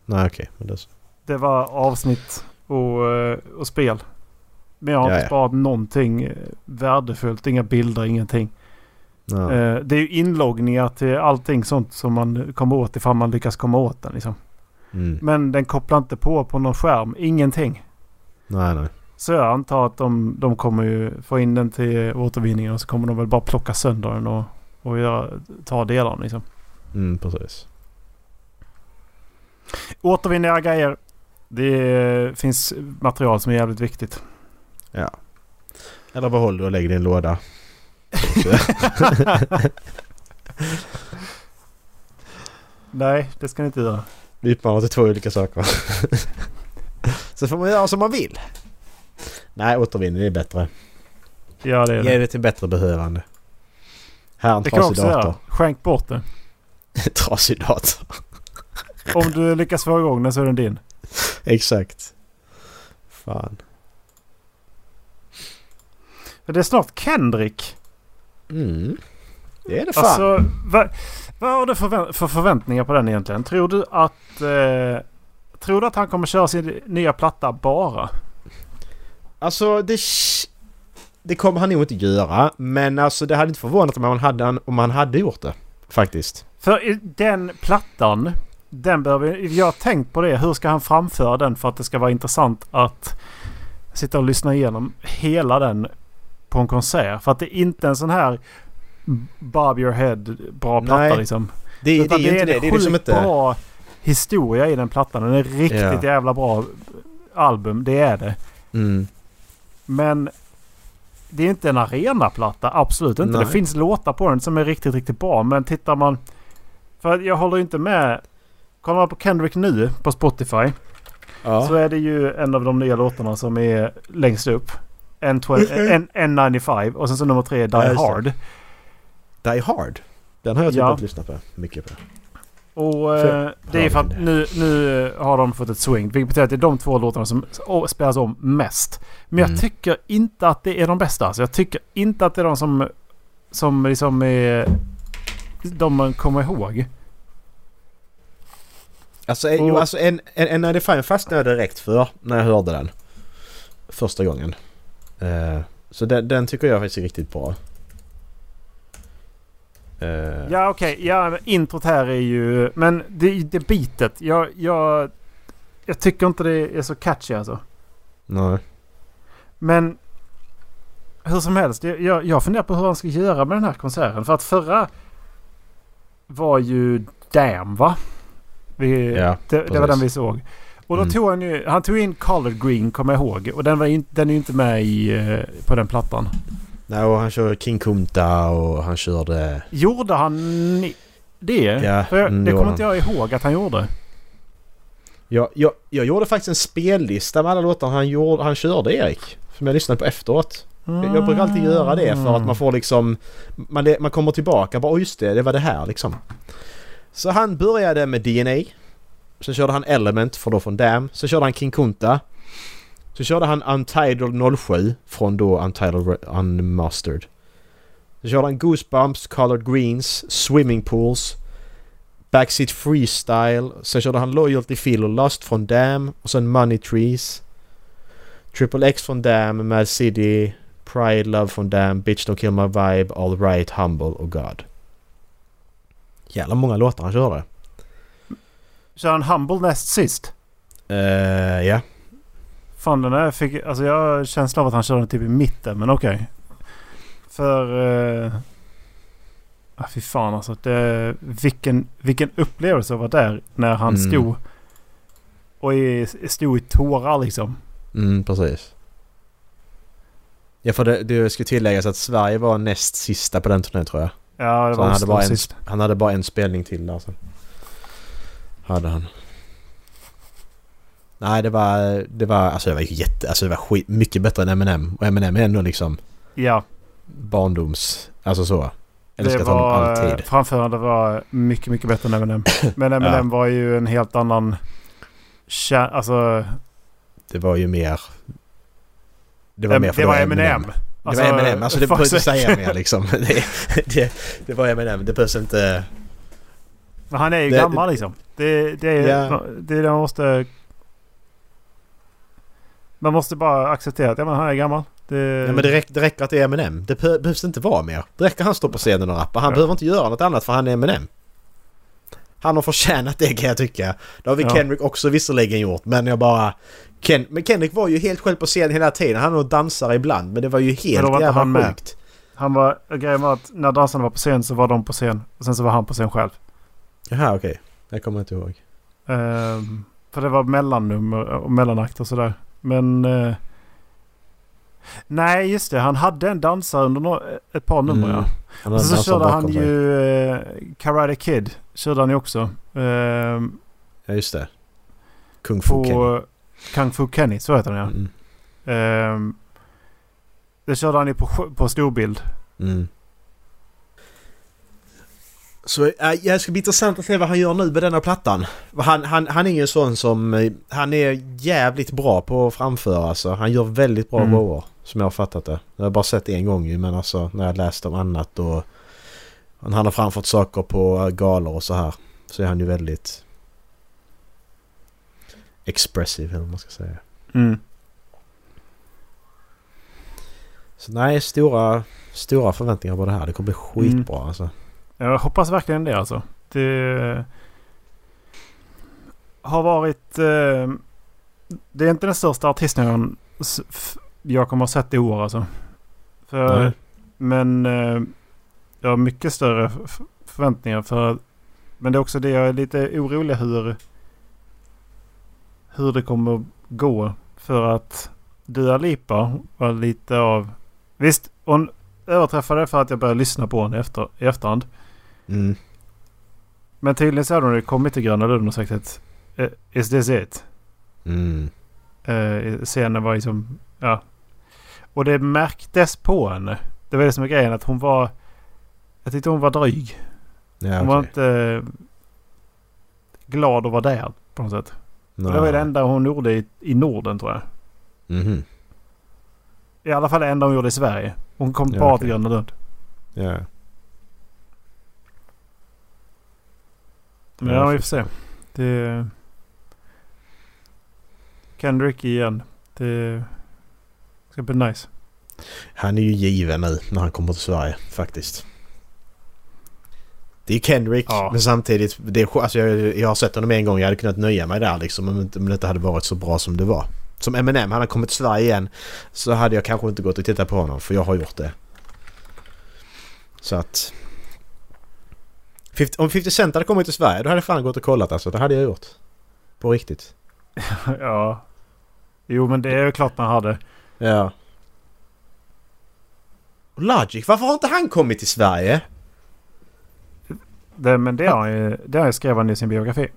A: Nej okej. Men det så.
B: Det var avsnitt och, eh, och spel. Men jag har inte sparat någonting eh, värdefullt. Inga bilder, ingenting.
A: Ja.
B: Eh, Det är ju inloggningar till allting sånt som man kommer åt ifall man lyckas komma åt den. Liksom.
A: Mm.
B: Men den kopplar inte på på någon skärm. Ingenting.
A: Nej nej.
B: Så jag antar att de, de kommer ju få in den till återvinningen och så kommer de väl bara plocka sönder den och, och göra, ta delarna liksom.
A: Mm, precis.
B: Återvinna era grejer. Det finns material som är jävligt viktigt.
A: Ja. Eller behåll det och lägg det i en låda.
B: Nej, det ska ni inte göra.
A: Vi uppmanar till två olika saker. Så får man göra som man vill. Nej, återvinning är bättre.
B: Ja, det är
A: Ge
B: det.
A: det till bättre behövande. Här är en
B: Det
A: trasig dator.
B: Skänk bort det.
A: trasig dator.
B: Om du lyckas få igång den så är den din.
A: Exakt. Fan.
B: Det är snart Kendrick.
A: Mm. Det är det fan.
B: Alltså, vad, vad har du förvä- för förväntningar på den egentligen? Tror du att... Eh, tror du att han kommer köra sin nya platta bara?
A: Alltså det... Det kommer han nog inte göra. Men alltså det hade inte förvånat om han hade, om han hade gjort det. Faktiskt.
B: För den plattan, den behöver... Jag har tänkt på det. Hur ska han framföra den för att det ska vara intressant att sitta och lyssna igenom hela den på en konsert? För att det är inte en sån här Bob your head bra platta
A: Nej,
B: liksom.
A: Det, det är
B: Utan
A: ju inte det. Det är liksom inte...
B: bra historia i den plattan. Den är riktigt
A: Ja.
B: jävla bra album. Det är det.
A: Mm.
B: Men det är inte en arenaplatta. Absolut inte.
A: Nej.
B: Det finns låtar på den som är riktigt, riktigt bra. Men tittar man... För jag håller inte med. Kollar man på Kendrick nu på Spotify.
A: Ja.
B: Så är det ju en av de nya låtarna som är längst upp. N12, N, N95 och sen så nummer tre Die
A: Ja.
B: Hard.
A: Die Hard. Den har jag typ
B: Ja.
A: inte lyssnat på mycket på.
B: Och eh, det är för att nu, nu har de fått ett swing. Vilket betyder att det är de två låtarna som spelas om mest. Men jag
A: Mm.
B: tycker inte att det är de bästa. Alltså jag tycker inte att det är de som, som liksom är... De man kommer ihåg.
A: Alltså,
B: Och-
A: jo, alltså en, en, en 95 fastnade jag direkt för när jag hörde den. Första gången. Eh, så den, den tycker jag faktiskt är riktigt bra. Eh,
B: Ja okej, ja men introt här är ju... Men det, det beatet. Jag, jag, jag tycker inte det är så catchy alltså.
A: Nej.
B: Men hur som helst, jag, jag, jag funderar på hur han ska göra med den här konserten. För att förra var ju Damn va? Vi,
A: Ja,
B: det, det var den vi såg. Och då
A: Mm.
B: tog han ju, han tog in Colored Green kommer jag ihåg. Och den, var in, den är ju inte med i, eh, på den plattan.
A: Nej, och han kör King Kunta och han körde...
B: Gjorde han det?
A: Ja,
B: För jag,
A: mm,
B: det kommer inte jag ihåg att han gjorde.
A: Jag, jag, jag gjorde faktiskt en spellista med alla låtar han, gjorde, han körde Erik. Som jag lyssnade på efteråt. Jag, jag brukar alltid göra det för att man får liksom... Man, man kommer tillbaka bara "Åh, just det, det var det här liksom. Så han började med DNA. Sen körde han Element för då från Dam. Sen körde han King Kunta. Så körde han Untitled 07 från då Untitled Unmastered. Sen körde han Goosebumps, Colored Greens, Swimming Pools, Backseat Freestyle. Sen körde han Loyalty Feel och Lust från Dam och sen Money Trees. Triple X från Dam, Mad City, Pride, Love från Dam, Bitch Don't Kill My Vibe, All Right, Humble och God. Jävla många låtar han körde.
B: Kör han Humble näst sist?
A: Uh, ja.
B: Fan den här fick... Alltså jag har känsla av att han körde den typ i mitten men okej. Okay. För... Uh, ah, fy fan alltså. Det, vilken, vilken upplevelse att vara där när han mm. stod. Och i, stod i tårar liksom.
A: Mm, precis. Ja för det, det ska tilläggas att Sverige var näst sista på den turnén tror jag.
B: Ja det var
A: han hade, bara en, han hade bara en spelning till där sen. Hade han. Nej det var, det var, alltså det var jätte, alltså det var skit, mycket bättre än Eminem. Och Eminem är ändå liksom...
B: Ja.
A: Barndoms, alltså så.
B: Älskat det var, alltid. Framförandet var mycket, mycket bättre än Eminem. Men Eminem ja. var ju en helt annan... Alltså...
A: Det var ju mer... Det var mer för
B: det var Eminem.
A: Alltså, det var Eminem. Alltså det behöver inte säga mer liksom. Det, det, det var Eminem. Det behövs inte...
B: Men han är ju det, gammal liksom. Det, det, är, ja. det, man måste... Man måste bara acceptera att ja, men han är gammal.
A: Det... Ja, men det, räcker, det räcker att det är Eminem. Det behövs inte vara mer. Det räcker att han står på scenen och rappar. Han ja. behöver inte göra något annat för han är Eminem. Han har förtjänat det kan jag tycka. Det har vi ja. Kendrick också visserligen gjort men jag bara... Ken, men Kendrick var ju helt själv på scen hela tiden. Han och dansar ibland men det var ju helt var jävla han sjukt.
B: Han var... Grejen var att när dansarna var på scen så var de på scen. Och sen så var han på scen själv.
A: Jaha okej. Okay. Jag kommer inte ihåg.
B: Um, för det var mellannummer och mellanakt och sådär. Men... Uh, nej just det. Han hade en dansare under no ett par nummer mm. ja. Och så körde han sig. ju uh, Karate Kid. Körde han ju också. Uh,
A: ja just det. Kung Fu Kenny.
B: Kung Fu Kenny, så heter han ja. Mm. Um, det körde han ju på, på storbild.
A: Mm. Så äh, det ska bli intressant att se vad han gör nu med denna plattan. Han, han, han är ju en sån som... Eh, han är jävligt bra på att framföra alltså. Han gör väldigt bra mm. shower. Som jag har fattat det. Jag har bara sett det en gång ju men alltså när jag läst om annat och... Han har framfört saker på galor och så här. Så är han ju väldigt... Expressive eller vad man ska säga.
B: Mm.
A: Så nej, stora, stora förväntningar på det här. Det kommer bli skitbra mm. alltså.
B: Jag hoppas verkligen det alltså. Det har varit... Eh, det är inte den största artisten jag kommer att ha sett i år alltså. För, men eh, jag har mycket större förväntningar för... Men det är också det jag är lite orolig hur... Hur det kommer gå. För att Dua Lipa var lite av... Visst, hon överträffade för att jag började lyssna på henne efter, i efterhand.
A: Mm.
B: Men tydligen så hade hon kommit till Gröna Lund och sagt att uh, Is this it?
A: Mm.
B: Uh, scenen var liksom... Ja. Och det märktes på henne. Det var det som är grejen. Att hon var... Jag tyckte hon var dryg.
A: Ja,
B: hon
A: okay.
B: var inte uh, glad att vara där på något sätt. No. Det var det enda hon gjorde i, i Norden tror jag.
A: Mm
B: I alla fall det enda hon gjorde i Sverige. Hon kom ja, bara okay. till Gröna Lund.
A: Ja.
B: Men ja, vi får se. Det... Kendrick igen. Det ska bli nice.
A: Han är ju given nu när han kommer till Sverige faktiskt. Det är Kendrick ja. men samtidigt... Det är, alltså jag, jag har sett honom en gång. Jag hade kunnat nöja mig där liksom om, om det inte hade varit så bra som det var. Som Eminem, han har kommit till Sverige igen. Så hade jag kanske inte gått och tittat på honom för jag har gjort det. Så att... 50, om 50 Cent hade kommit till Sverige då hade jag fan gått och kollat alltså. Det hade jag gjort. På riktigt.
B: ja. Jo men det är ju klart man hade.
A: Ja. Logic, varför har inte han kommit till Sverige?
B: Det, men det har han ju, det har han skrev han i sin biografi.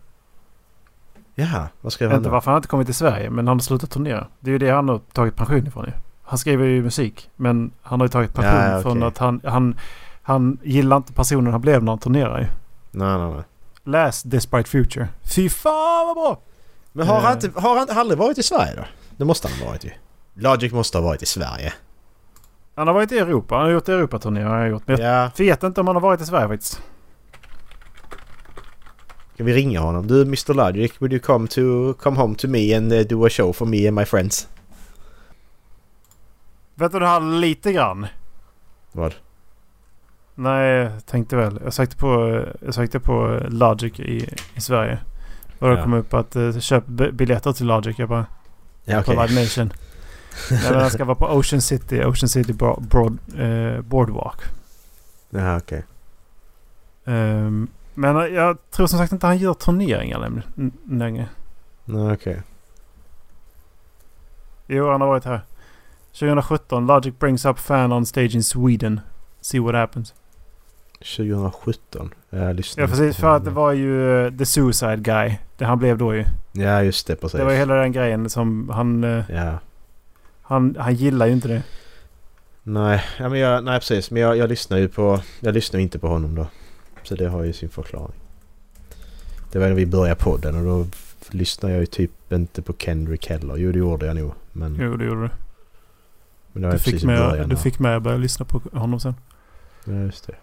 A: Jaha, vad skrev han
B: Inte varför han inte kommit till Sverige men han har slutat turnera. Det är ju det han har tagit pension ifrån ju. Han skriver ju musik men han har ju tagit pension ja, okay. från att han, han han gillar inte personen han blev när han turnerar ju.
A: Nej, nej, nej.
B: Läs Despite Future. Fy fan vad bra!
A: Men har, uh, han, inte, har han aldrig varit i Sverige då? Det måste han ha varit ju. Logic måste ha varit i Sverige.
B: Han har varit i Europa. Han har gjort Europaturné har jag gjort. Men
A: Ja.
B: jag vet inte om han har varit i Sverige faktiskt.
A: Ska vi ringa honom? Du Mr Logic, would you come to come home to me and uh, do a show for me and my friends?
B: Vet du det här lite grann?
A: Vad?
B: Nej, jag tänkte väl. Jag sökte på, jag sökte på Logic i, i Sverige. Och då
A: Ja.
B: kom upp att uh, köp biljetter till Logic. Jag bara,
A: Ja
B: på
A: okej.
B: Live Nation. Nej, men han ska vara på Ocean City, Ocean City Bro- Broad, eh, Boardwalk.
A: Ja okej.
B: Ehm, men eh, jag tror som sagt inte han gör turneringar längre.
A: Nej okej.
B: Jo, han har varit här. 2017, Logic brings up fan on stage in Sweden. See what happens.
A: 2017. Jag lyssnade
B: Ja, precis. För att det var ju eh, The Suicide Guy. Det han blev då ju.
A: Ja just det precis.
B: Det var ju hela den grejen som han... eh,
A: Ja.
B: Han, han gillar ju inte det.
A: Nej, ja, men jag, nej precis. Men jag, jag lyssnar ju på... Jag lyssnar inte på honom då. Så det har ju sin förklaring. Det var när vi började podden och då lyssnade jag ju typ inte på Kendrick heller. Jo det gjorde jag nog. Men,
B: Jo, det gjorde du.
A: men det var
B: Du fick, med,
A: början.
B: du fick med att börja lyssna på honom sen.
A: Ja just det.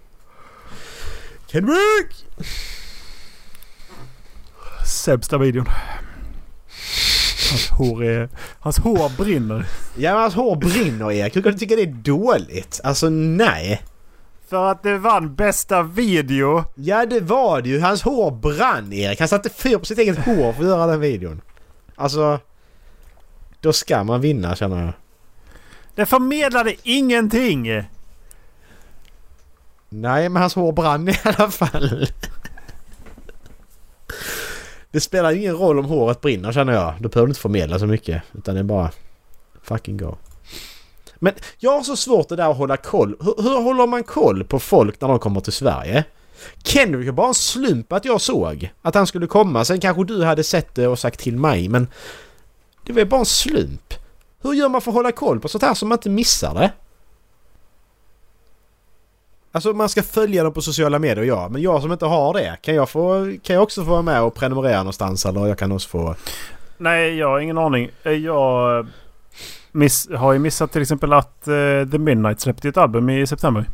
A: Kendrick!
B: Sämsta videon. Hans hår är... Hans hår brinner.
A: Ja men hans hår brinner Erik. Hur kan du tycka det är dåligt? Alltså nej.
B: För att det vann bästa video.
A: Ja det var det ju. Hans hår brann Erik. Han satte fyr på sitt eget hår för att göra den videon. Alltså... Då ska man vinna känner jag.
B: Det förmedlade ingenting.
A: Nej men hans hår brann i alla fall. Det spelar ingen roll om håret brinner känner jag. Då behöver du inte förmedla så mycket. Utan det är bara... Fucking go. Men jag har så svårt det där att hålla koll. Hur, hur håller man koll på folk när de kommer till Sverige? Kendrick är bara en slump att jag såg att han skulle komma. Sen kanske du hade sett det och sagt till mig men... Det var bara en slump. Hur gör man för att hålla koll på sånt här så man inte missar det? Alltså man ska följa dem på sociala medier, ja. Men jag som inte har det, kan jag, få, kan jag också få vara med och prenumerera någonstans? Eller jag kan också få...
B: Nej, jag har ingen aning. Jag miss, har ju missat till exempel att eh, The Midnight släppte ett album i september.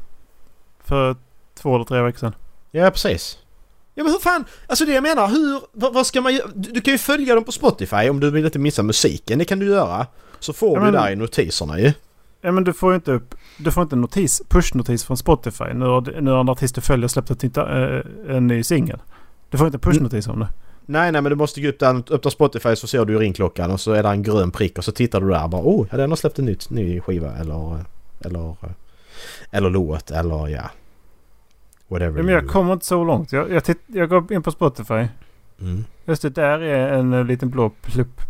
B: För två eller tre veckor sedan.
A: Ja, precis. Ja men hur fan, alltså det jag menar, hur, vad, vad ska man göra? Du, du kan ju följa dem på Spotify om du vill inte missa musiken, det kan du göra. Så får
B: Ja,
A: du
B: men-
A: där i notiserna ju.
B: Ja men du får ju inte upp... Du får inte en notis, push-notis från Spotify. Nu har, nu har en artist du följer släppt ett, eh, en ny singel. Du får inte push-notis om det.
A: Nej, nej men du måste gå upp där, öppna Spotify så ser du ju ringklockan och så är det en grön prick och så tittar du där och bara oh, ja, den har släppt en nytt, ny skiva eller... Eller... Eller låt eller ja... Whatever
B: men jag kommer inte så långt. Jag, jag, titt, jag går in på Spotify.
A: Mm.
B: Just det, där är en eh, liten blå plupp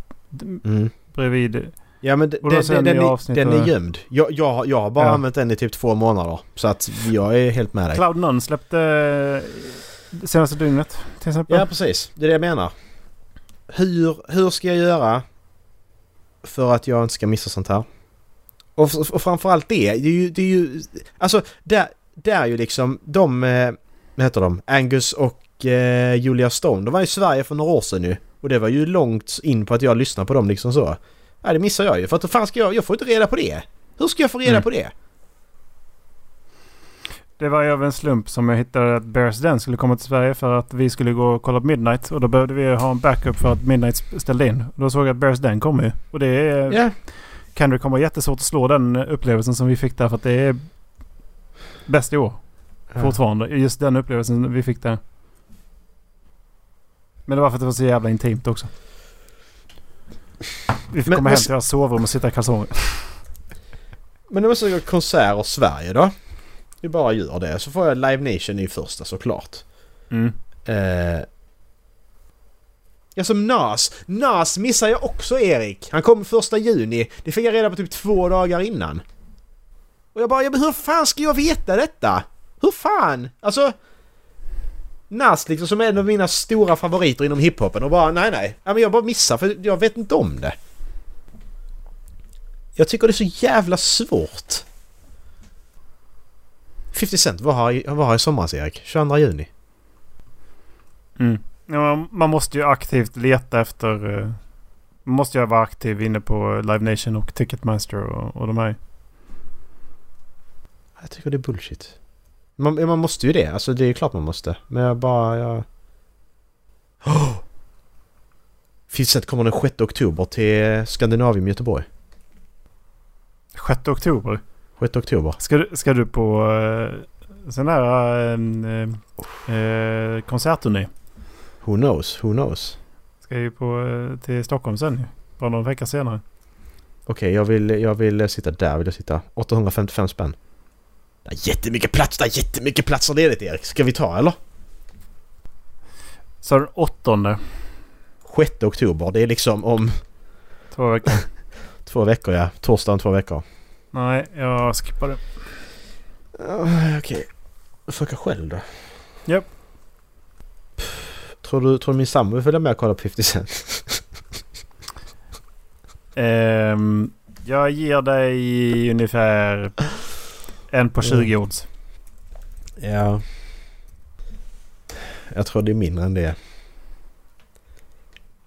A: Mm.
B: bredvid.
A: Ja men den, den, den, är, den gömd. Jag, jag, jag har bara
B: Ja.
A: använt den i typ två månader. Så att jag är helt med dig.
B: Cloud None släppte senaste dygnet till exempel.
A: Ja precis, det är det jag menar. Hur, hur ska jag göra för att jag inte ska missa sånt här? Och, och framförallt det, det är ju... Det är ju alltså, där, där är ju liksom de... Eh, vad heter de? Angus och eh, Julia Stone. De var i Sverige för några år sedan nu. Och det var ju långt in på att jag lyssnade på dem liksom så. Ja, det missar jag ju. För att fan ska jag... Jag får inte reda på det. Hur ska jag få reda
B: Mm.
A: på det?
B: Det var ju av en slump som jag hittade att Bears Den skulle komma till Sverige för att vi skulle gå och kolla på Midnight. Och då behövde vi ha en backup för att Midnight ställde in. Och då såg jag att Bears Den kommer ju. Och det är...
A: Ja,
B: Kendrick kommer vara jättesvårt att slå den upplevelsen som vi fick där för att det är bäst i år. Fortfarande. Just den upplevelsen vi fick där. Men det var för att det var så jävla intimt också. Vi fick
A: Men-
B: komma
A: men
B: hem till deras sovrum och sitta i kalsonger.
A: Men det måste gå konserter Sverige då. Vi bara gör det. Så får jag Live Nation i första såklart.
B: Mm.
A: Eh, ja som Nas. Nas missar jag också Erik. Han kom första juni. Det fick jag reda på typ två dagar innan. Och jag bara, ja, men hur fan ska jag veta detta? Hur fan? Alltså... Nas liksom som är en av mina stora favoriter inom hiphopen och bara nej nej. Ja, men jag bara missar för jag vet inte om det. Jag tycker det är så jävla svårt. 50 Cent var här, var här i somras Erik. 22 juni.
B: Mm. Ja, man, måste ju aktivt leta efter... eh, man måste ju vara aktiv inne på Live Nation och Ticketmaster och, och de här.
A: Jag tycker det är bullshit. Man, man måste ju det. Alltså det är klart man måste. Men jag bara... Jag... Oh! Fizzet kommer den 6 oktober till Skandinavium Göteborg.
B: 6 oktober.
A: 6 oktober.
B: Ska du, ska du på uh, sån där uh, uh, konsertturné?
A: Who knows? Who knows?
B: Ska ju på, uh, till Stockholm sen. Bara någon vecka senare.
A: Okej, jag, vill, jag vill sitta där. Vill jag sitta. 855 spänn. Det är jättemycket plats. Det är jättemycket platser ledigt Erik. Ska vi ta eller?
B: Så den åttonde?
A: 6 oktober. Det är liksom om...
B: Två veckor.
A: två veckor ja. Torsdag om två veckor.
B: Nej, jag skippar det.
A: Uh, Okej. Okay. Försöka själv då.
B: Japp.
A: Tror du, tror du min sambo vill följa med och kolla på 50 Cent?
B: um, jag ger dig ungefär en på 20 mm. odds.
A: Ja. Jag tror det är mindre än det.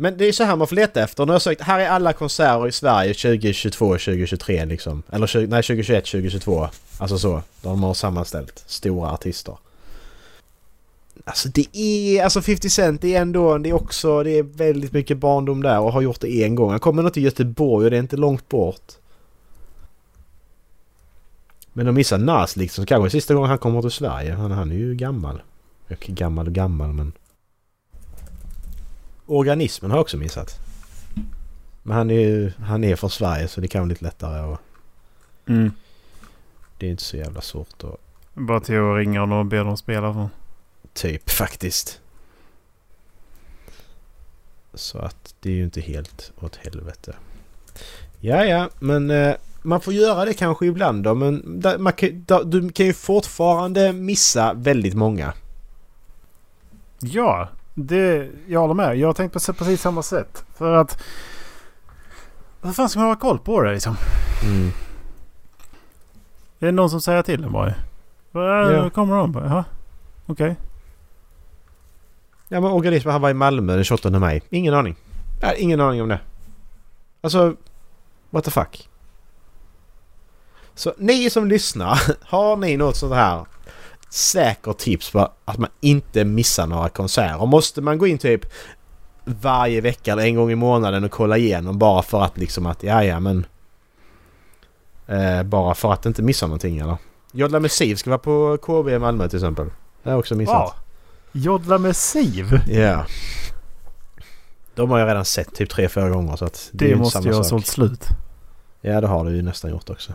A: Men det är så här man får leta efter. Nu har jag sökt, här är alla konserter i Sverige 2022 och 2023 liksom. Eller 20, nej 2021, 2022. Alltså så. De har sammanställt stora artister. Alltså det är... Alltså 50 Cent det är ändå... Det är också... Det är väldigt mycket barndom där och har gjort det en gång. Han kommer nog till Göteborg och det är inte långt bort. Men de missar Nas liksom. Kanske sista gången han kommer till Sverige. Han, han är ju gammal. Okej, gammal och gammal men... Organismen har jag också missat. Men han är ju... Han är från Sverige så det kan vara lite lättare och...
B: Mm.
A: Det är inte så jävla svårt att...
B: Bara till att ringa och be dem spela för.
A: Typ faktiskt. Så att det är ju inte helt åt helvete. Ja, ja, men eh, man får göra det kanske ibland då. Men da, man da, du kan ju fortfarande missa väldigt många.
B: Ja, det, jag håller med. Jag har tänkt på precis samma sätt. För att... Vad fan ska man ha koll på det liksom?
A: Mm.
B: Det är någon som säger till en bara. Var ja. kommer de? Jaha, okej. Okay.
A: Ja men organismen han var i Malmö den 28 maj. Ingen aning. Ja, ingen aning om det. Alltså, what the fuck? Så ni som lyssnar, har ni något sånt här säkert tips på att man inte missar några konserter? Måste man gå in typ varje vecka eller en gång i månaden och kolla igenom bara för att liksom att ja ja men... Eh, bara för att inte missa någonting eller? Jodla med Siv ska vara på KB i Malmö till exempel. Det har jag också missat. Wow.
B: Jodla med Siv?
A: Ja. Yeah. De har jag redan sett typ tre, fyra gånger så att
B: det, det måste ju ha sålt slut.
A: Ja det har det ju nästan gjort också.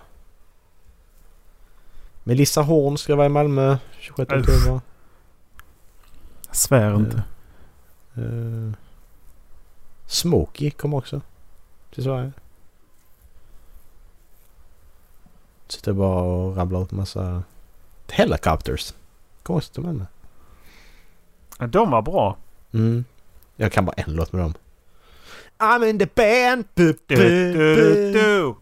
A: Melissa Horn ska vara i Malmö 26 oktober.
B: Jag svär uh, inte.
A: Uh, Smokey kommer också till Sverige. Sitter bara och rabblar upp massa Helicopters. Kommer också till Malmö.
B: De var bra.
A: Mm. Jag kan bara en låt med dem. I'm in the band. Bu, bu, bu,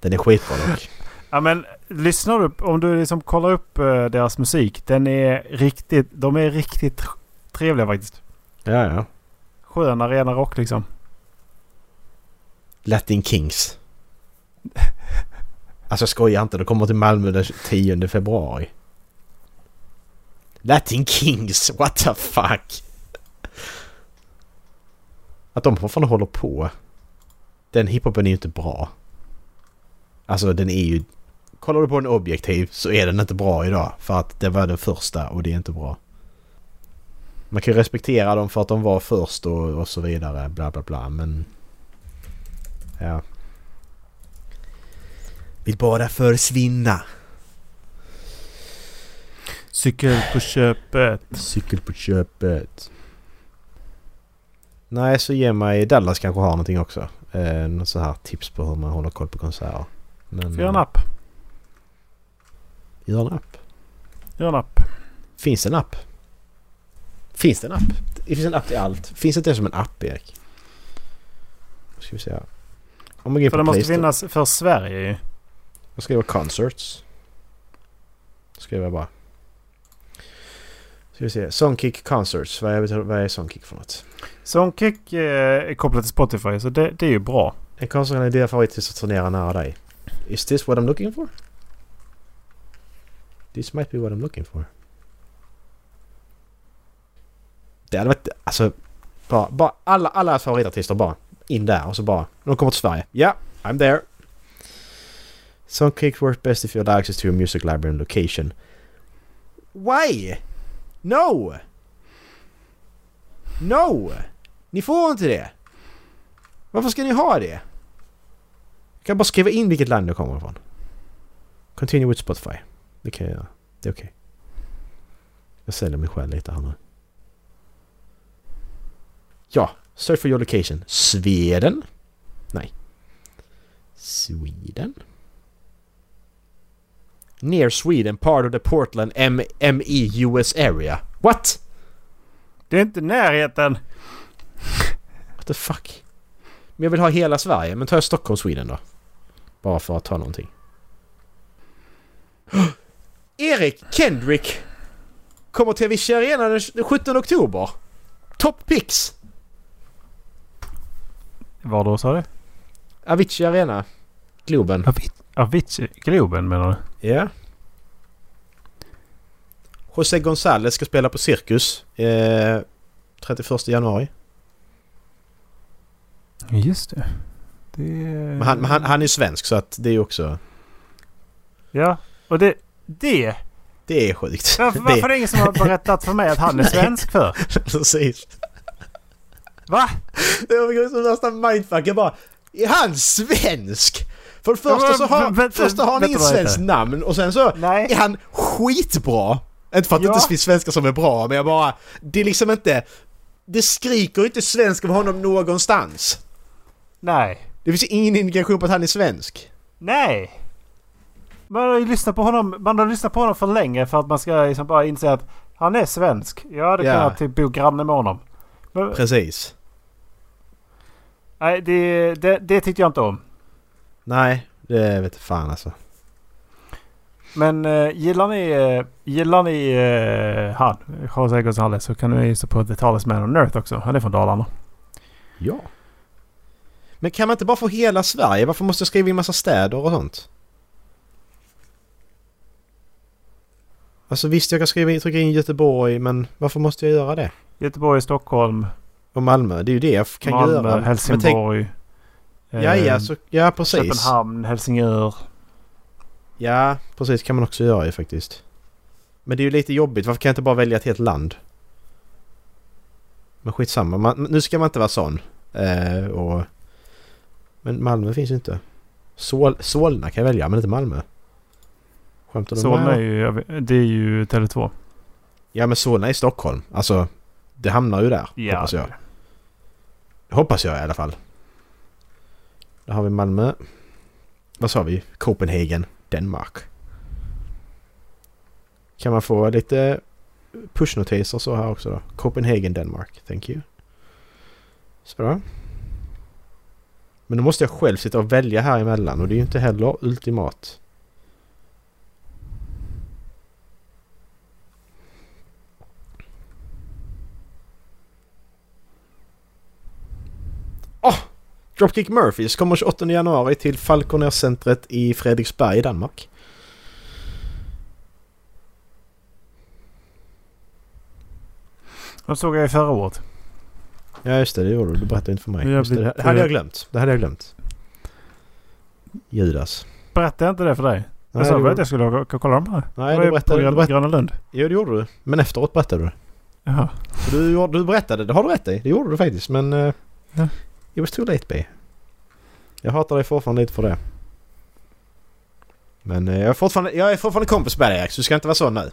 A: Den är skitbra dock.
B: Ja men lyssnar du, om du liksom kollar upp uh, deras musik. Den är riktigt, de är riktigt trevliga faktiskt.
A: Ja ja.
B: Skön arena rock liksom.
A: Latin Kings. alltså skoja inte, de kommer till Malmö den 10 februari. Latin Kings, what the fuck? Att de fortfarande håller på. Den hiphopen är ju inte bra. Alltså den är ju kollar du på den objektiv så är den inte bra idag. För att det var den första och det är inte bra. Man kan ju respektera dem för att de var först och, och så vidare. Bla bla bla men... Ja. Vill bara försvinna.
B: Cykel på köpet.
A: Cykel på köpet. Nej, så ge mig... Dallas kanske har någonting också. Eh, något så här tips på hur man håller koll på konserter.
B: Men, Gör en app.
A: Gör en app.
B: Gör en app.
A: Finns det en app? Finns det en app? Det finns en app till allt. Finns det inte som en app, Erik? Ska vi se
B: Om man går för det måste finnas för Sverige
A: Jag skriver concerts. Skriver jag bara. Ska vi se. Songkick Concerts. Vad är, vad är Songkick för något?
B: Songkick eh, är kopplat till Spotify så det, det är ju bra.
A: En konsert är din favorit till att turnera nära dig. Is this what I'm looking for? This might be what I'm looking for. Det hade varit... Alltså... Bara, bara alla, alla favoritartister bara in där och så bara... De kommer till Sverige. Ja, yeah, I'm there. Some cake work best if you have access to a music library and location. Why? No! No! Ni får inte det! Varför ska ni ha det? Jag kan bara skriva in vilket land jag kommer ifrån. Continue with Spotify. Det kan jag göra. Det är okej. Okay. Jag säljer mig själv lite här nu. Ja, search for your location. Sweden? Nej. Sweden? Near Sweden, part of the Portland M ME US area. What?
B: Det är inte närheten.
A: What the fuck? Men jag vill ha hela Sverige. Men tar jag Stockholm, Sweden då? Bara för att ta någonting. Erik Kendrick kommer till Avicii Arena den 17 oktober. Top picks!
B: Var då sa du?
A: Avicii Arena. Globen.
B: Avi Avicii? Globen menar
A: du? Ja. Yeah. José González ska spela på Cirkus eh, 31 januari.
B: Just det. det...
A: Men, han, men han, han är svensk så att det är också...
B: Ja, och det... Det...
A: Det är sjukt.
B: Varför, varför är det ingen som har berättat för mig att han är svensk för?
A: Precis.
B: Va?
A: Det var som värsta mindfuck. Jag bara... Är han svensk? För det första så har, men, första har han inget svenskt namn och sen så Nej. är han skitbra. Inte för att ja. det inte finns svenskar som är bra men jag bara... Det är liksom inte... Det skriker inte svensk av honom någonstans.
B: Nej.
A: Det finns ingen indikation på att han är svensk.
B: Nej. Man har ju lyssnat på honom, man har lyssnat på honom för länge för att man ska liksom bara inse att han är svensk. Ja, det kan ja. jag typ bo granne med honom.
A: Men, Precis.
B: Nej, det, det, det tyckte jag inte om.
A: Nej, det vet fan alltså.
B: Men uh, gillar ni, uh, gillar ni uh, han, José González så kan ni gissa på The Tallest Man on Earth också. Han är från Dalarna.
A: Ja. Men kan man inte bara få hela Sverige? Varför måste jag skriva in massa städer och sånt? Alltså visst, jag kan skriva in, trycka in Göteborg, men varför måste jag göra det?
B: Göteborg, Stockholm.
A: Och Malmö. Det är ju det jag kan
B: Malmö,
A: göra.
B: Malmö, Helsingborg.
A: Tänk, ja, ja, så, ja, precis.
B: Köpenhamn, Helsingör.
A: Ja, precis kan man också göra ju faktiskt. Men det är ju lite jobbigt. Varför kan jag inte bara välja ett helt land? Men skitsamma. Man, nu ska man inte vara sån. Eh, och, men Malmö finns ju inte. Sol, Solna kan jag välja, men inte Malmö.
B: Skämtar du Solna är ju, det är ju Tele2.
A: Ja men Solna är Stockholm. Alltså det hamnar ju där. Ja. Hoppas jag. Hoppas jag i alla fall. Där har vi Malmö. Vad sa vi? Copenhagen. Danmark. Kan man få lite pushnotiser så här också då? Copenhagen, Danmark. Thank you. Så bra. Men då måste jag själv sitta och välja här emellan och det är ju inte heller ultimat. Oh! Dropkick Murphys kommer 28 januari till Falconer-centret i Fredriksberg i Danmark.
B: De såg jag i förra året.
A: Ja just det, det gjorde du. Du berättade inte för mig. Just det, det hade jag glömt. Det hade jag glömt. Judas.
B: Berättade jag inte det för dig? Nej, jag sa väl att jag skulle kolla dem här?
A: Nej, du berättade...
B: På
A: berätt...
B: Gröna Lund.
A: Jo, det gjorde du. Men efteråt berättade du.
B: Jaha.
A: Du, du berättade, det har du rätt i. Det gjorde du faktiskt. Men... Uh, ja. It was too late, B. Jag hatar dig fortfarande lite för det. Men uh, jag, är fortfarande, jag är fortfarande kompis med dig. Så du ska inte vara så nu.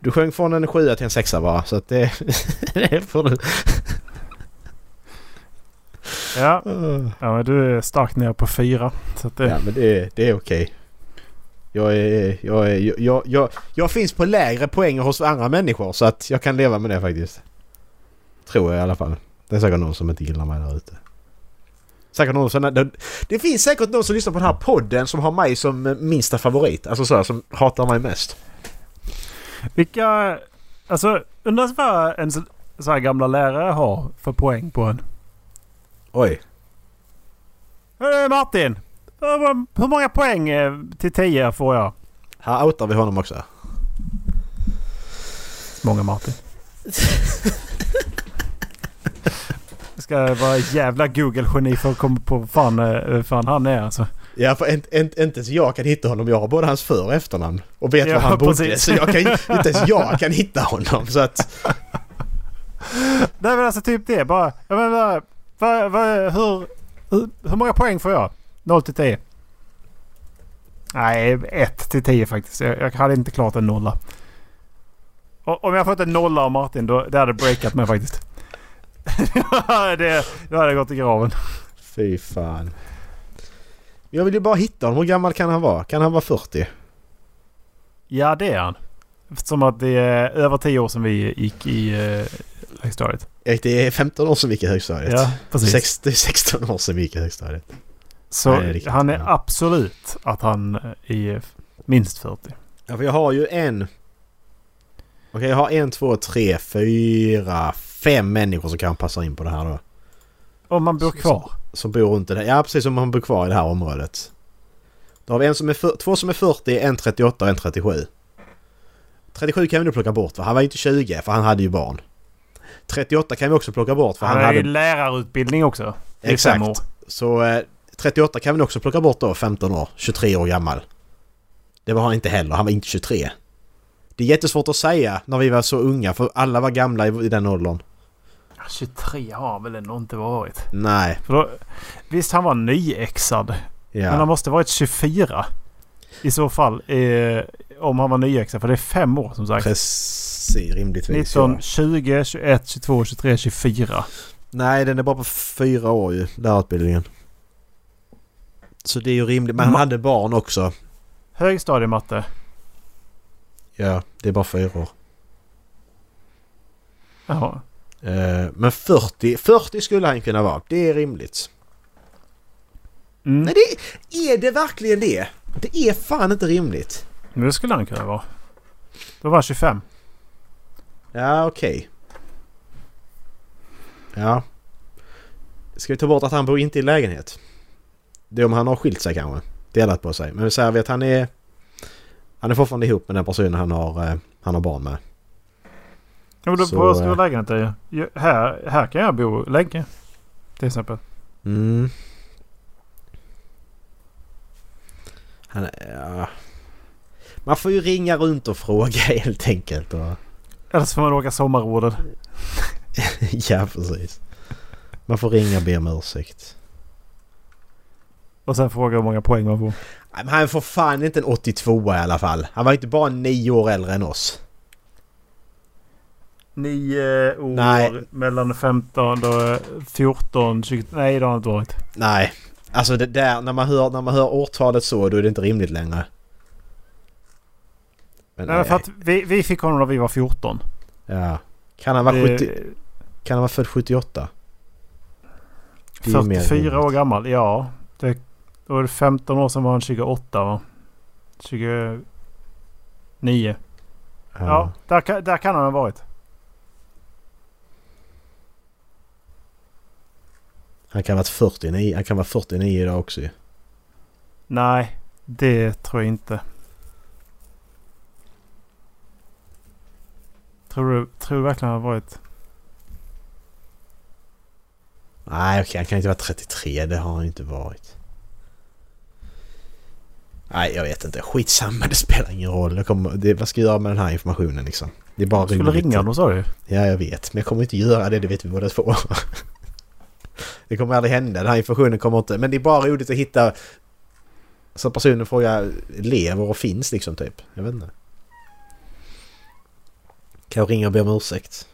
A: Du sjöng från en sjua till en sexa bara. Så att det... det får du...
B: Ja. ja, men du är starkt ner på fyra. Så det...
A: Ja, men det, det är okej. Jag, är, jag, är, jag, jag, jag finns på lägre poäng hos andra människor så att jag kan leva med det faktiskt. Tror jag i alla fall. Det är säkert någon som inte gillar mig där ute. Säkert någon som, det, det finns säkert någon som lyssnar på den här podden som har mig som minsta favorit. Alltså så som hatar mig mest.
B: Vilka... Alltså undrar vad en så här gamla lärare har för poäng på en.
A: Oj.
B: Hörru Martin! Hur många poäng eh, till 10 får jag?
A: Här outar vi honom också.
B: många Martin. Ska vara jävla Google-geni för att komma på fan, eh, fan han är alltså.
A: Ja, för inte, inte, inte ens jag kan hitta honom. Jag har både hans för och efternamn. Och vet
B: Ja,
A: var han bodde.
B: precis.
A: Så jag kan, inte ens jag kan hitta honom. Så att...
B: Nej men alltså typ det. Bara, jag menar, vad, vad, hur, hur, hur många poäng får jag? 0 till 10? Nej, 1 till 10 faktiskt. Jag, jag hade inte klart en nolla. Och, om jag fått en nolla av Martin då det hade breakat mig faktiskt. det, då hade jag gått i graven.
A: Fy fan. Jag vill ju bara hitta honom. Hur gammal kan han vara? Kan han vara 40?
B: Ja det är han. Som att det är över 10 år sedan vi gick i uh, högstadiet.
A: Det är 15 år sedan vi gick i högstadiet.
B: Ja, precis.
A: Sex- det är 16 år sedan vi gick i högstadiet.
B: Så
A: Nej, är
B: han är absolut att han eh, är minst 40.
A: Ja, för jag har ju en... Okej, jag har en, två, tre, fyra, fem människor som kan passa in på det här då.
B: Om man bor
A: Så-
B: kvar.
A: Som bor runt det Ja, precis som man bor kvar i det här området. Då har vi en som är för, två som är 40, en 38 och en 37. 37 kan vi nu plocka bort för han var ju inte 20 för han hade ju barn. 38 kan vi också plocka bort för
B: Han
A: han,
B: har ju
A: hade...
B: lärarutbildning också.
A: Exakt. Så eh, 38 kan vi också plocka bort då, 15 år, 23 år gammal. Det var han inte heller, han var inte 23. Det är jättesvårt att säga när vi var så unga för alla var gamla i, i den åldern.
B: Ja, 23 har han väl ändå inte varit.
A: Nej,
B: För då, visst, han var nyexad. Men han
A: ja.
B: måste varit 24. I så fall. Eh, om han var nyexad. För det är fem år som sagt.
A: Precis, rimligtvis.
B: 19,
A: ja.
B: 20, 21, 22, 23, 24.
A: Nej, den är bara på fyra år ju, lärarutbildningen. Så det är ju rimligt. Men han
B: Ma-
A: hade barn också.
B: Högstadiematte.
A: Ja, det är bara fyra år.
B: Jaha.
A: Eh, Men 40, 40 skulle han kunna vara. Det är rimligt.
B: Mm.
A: Nej, det är det verkligen det? Det är fan inte rimligt.
B: Men det skulle han kunna vara. Då var han 25.
A: Ja, okej. Ja. Ska vi ta bort att han bor inte i lägenhet? Det är om han har skilt sig kanske. Delat på sig. Men vi säger att han är... Han är fortfarande ihop med den personen han har, eh, han har barn med.
B: På ska
A: eh,
B: vara lägenhet är ju- här, här kan jag bo länge. Till exempel.
A: Mm. Han är... Ja. Man får ju ringa runt och fråga helt enkelt. Och...
B: Eller så får man åka sommarrådet.
A: ja, precis. Man får ringa och be om ursäkt.
B: Och sen fråga hur många poäng man får.
A: Nej, men han får fan inte en 82 i alla fall. Han var inte bara nio år äldre än oss.
B: Nio år
A: Nej.
B: mellan 15 och 14, 20... Nej det har han inte varit.
A: Nej. Alltså det där, när man hör, när man hör årtalet så, då är det inte rimligt längre. Men,
B: Nej, för att vi, vi fick honom när vi var 14.
A: Ja. Kan han vara,
B: Det-
A: 70, kan han vara född 78? Det är ju mer
B: 44
A: rimligt.
B: år gammal, ja. Då var det 15 år sedan var han 28 va? 29. Ja,
A: Ja.
B: där, där kan han ha varit.
A: Han kan vara 49, han kan vara 49 idag också ju.
B: Nej, det tror jag inte. Tror du, tror du verkligen han har varit?
A: Nej okej, han kan inte vara 33. Det har han inte varit. Nej, jag vet inte. Skitsamma, det spelar ingen roll. Jag kommer, det, vad ska jag göra med den här informationen liksom? Det är bara
B: Du skulle ringa honom sa du
A: Ja, jag vet. Men jag kommer inte göra det, det vet vi båda två. det kommer aldrig hända. Den här informationen kommer inte... Men det är bara roligt att hitta... Så personen frågar lever och finns liksom typ. Jag vet inte. Kan jag ringa och be om ursäkt?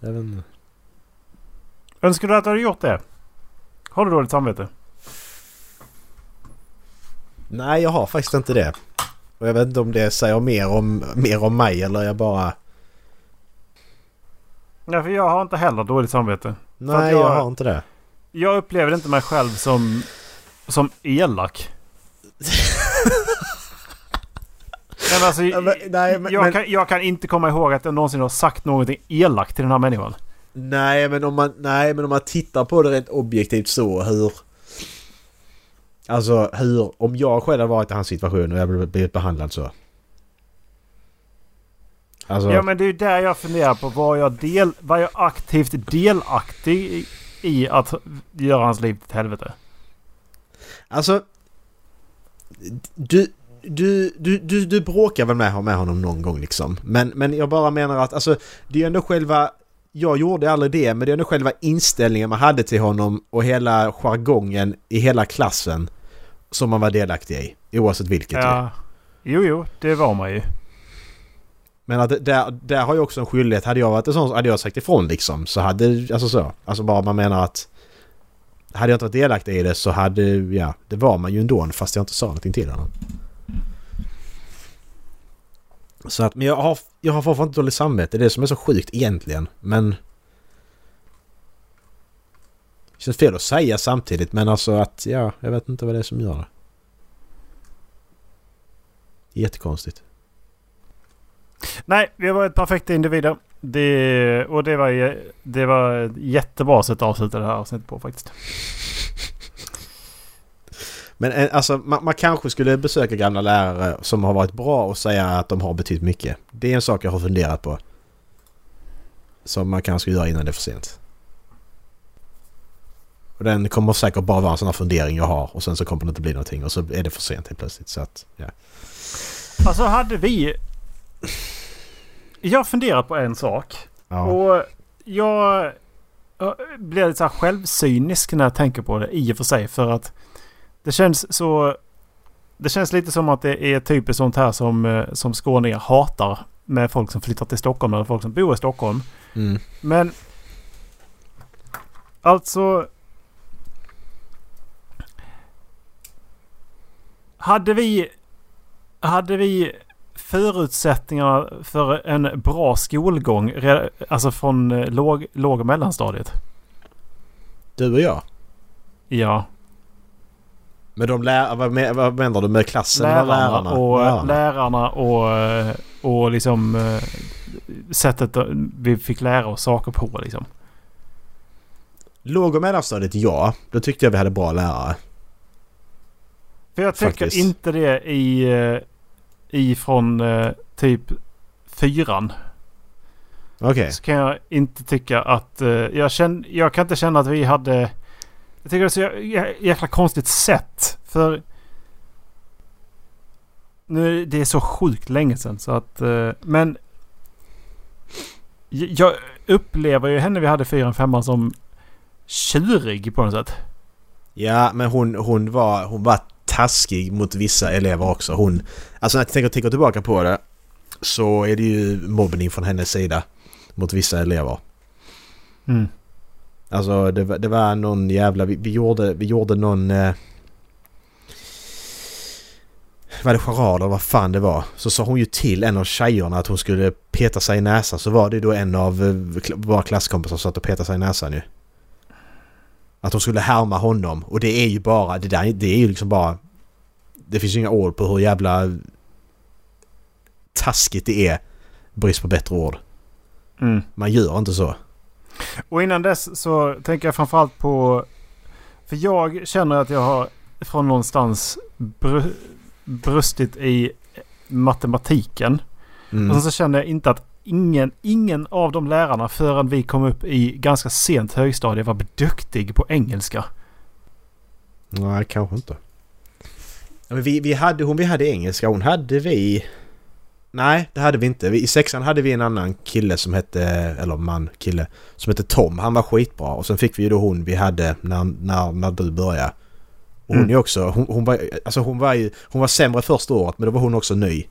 A: Jag vet inte.
B: Önskar du att du hade gjort det? Har du dåligt samvete?
A: Nej, jag har faktiskt inte det. Och jag vet inte om det säger mer om, mer om mig eller jag bara...
B: Nej, för jag har inte heller dåligt samvete.
A: Nej,
B: jag-
A: jag har inte det.
B: Jag upplever inte mig själv som, som elak. Nej, men alltså,
A: men- nej, men-
B: jag,
A: men-
B: kan, jag kan inte komma ihåg att jag någonsin har sagt någonting elakt till den här människan.
A: Nej men om man, nej, men om man tittar på det rent objektivt så hur... Alltså hur... Om jag själv hade varit i hans situation och jag blivit behandlad så. Alltså,
B: Ja men det är ju där jag funderar på. Var jag, del, var jag aktivt delaktig i, i att göra hans liv till helvete?
A: alltså du, du, du, du, du bråkar väl med, med honom någon gång liksom. Men, men jag bara menar att alltså, det är ändå själva... Jag gjorde aldrig det, men det är ändå själva inställningen man hade till honom och hela jargongen i hela klassen som man var delaktig i. Oavsett vilket ju.
B: Ja. Jo, jo, det var man ju.
A: Men att där, där har jag också en skyldighet. Hade jag varit sån hade jag sagt ifrån liksom. Så hade... Alltså så. Alltså bara man menar att... Hade jag inte varit delaktig i det så hade... Ja, det var man ju ändå fast jag inte sa någonting till honom. Så att... Men jag har, jag har fortfarande dåligt samvete. Det är det som är så sjukt egentligen. Men... Känns fel att säga samtidigt men alltså att... Ja, jag vet inte vad det är som gör det. Jättekonstigt.
B: Nej, vi var ett perfekta individer. Det, och det var, det var jättebra sätt att avsluta det här avsnittet på faktiskt.
A: Men eh, alltså man, man kanske skulle besöka gamla lärare som har varit bra och säga att de har betytt mycket. Det är en sak jag har funderat på. Som man kanske ska göra innan det är för sent. Och den kommer säkert bara vara en sån här fundering jag har och sen så kommer det inte bli någonting och så är det för sent helt plötsligt. Så att, ja.
B: Alltså hade vi... Jag har funderat på en sak.
A: ja.
B: Och jag jag blir lite så här självcynisk när jag tänker på det i och för sig. För att det känns så... Det känns lite som att det är typiskt sånt här som, eh, som skåningar hatar med folk som flyttar till Stockholm eller folk som bor i Stockholm.
A: Mm.
B: Men... Alltså... Hade vi... Hade vi förutsättningarna för en bra skolgång, alltså från eh, låg, låg och mellanstadiet?
A: Du och jag.
B: Ja.
A: Men de lär, vad, men, vad menar du med klassen? eller
B: Lärarna, och,
A: Lärarna.
B: lärarna och, eh, och liksom eh, sättet vi fick lära oss saker på liksom.
A: Låg och mellanstadiet ja. Då tyckte jag vi hade bra lärare.
B: För jag tycker
A: Faktiskt.
B: inte det i, eh, i från eh, typ fyran.
A: Okej.
B: Så kan jag inte tycka att... eh, jag, känn, jag kan inte känna att vi hade... Jag tycker det är så jä- jä- jäkla konstigt sätt. För... Nu det är så sjukt länge sedan så att... men... Jag upplever ju henne vi hade fyran, femman som tjurig på något sätt.
A: Ja, men hon, hon, var, hon var taskig mot vissa elever också. Hon, alltså när jag tänker, tänker tillbaka på det så är det ju mobbning från hennes sida mot vissa elever.
B: Mm.
A: Alltså det, var- det var någon jävla... Vi, vi, gjorde, vi gjorde någon... Eh, var det charad eller vad fan det var? Så sa hon ju till en av tjejerna att hon skulle peta sig i näsan. Så var det då en av eh, våra klasskompisar som satt och petade sig i näsan ju. Att hon skulle härma honom. Och det är ju bara... Det där det är ju liksom bara... Det finns ju inga ord på hur jävla taskigt det är. Brist på bättre ord.
B: Mm.
A: Man gör inte så.
B: Och innan dess så tänker jag framförallt på... För jag känner att jag har från någonstans br brustit i matematiken.
A: Mm.
B: Och sen så känner jag inte att ingen, ingen av de lärarna förrän vi kom upp i ganska sent högstadie var duktig på engelska.
A: Nej, kanske inte. Ja, men vi, vi hade, hon vi hade engelska, hon hade vi... Nej, det hade vi inte. I sexan hade vi en annan kille som hette, eller man, kille, som hette Tom. Han var skitbra. Och sen fick vi ju då hon vi hade när, när, när du började. Och hon
B: Mm.
A: är också, hon, hon var, alltså hon var ju, hon var sämre första året men då var hon också ny.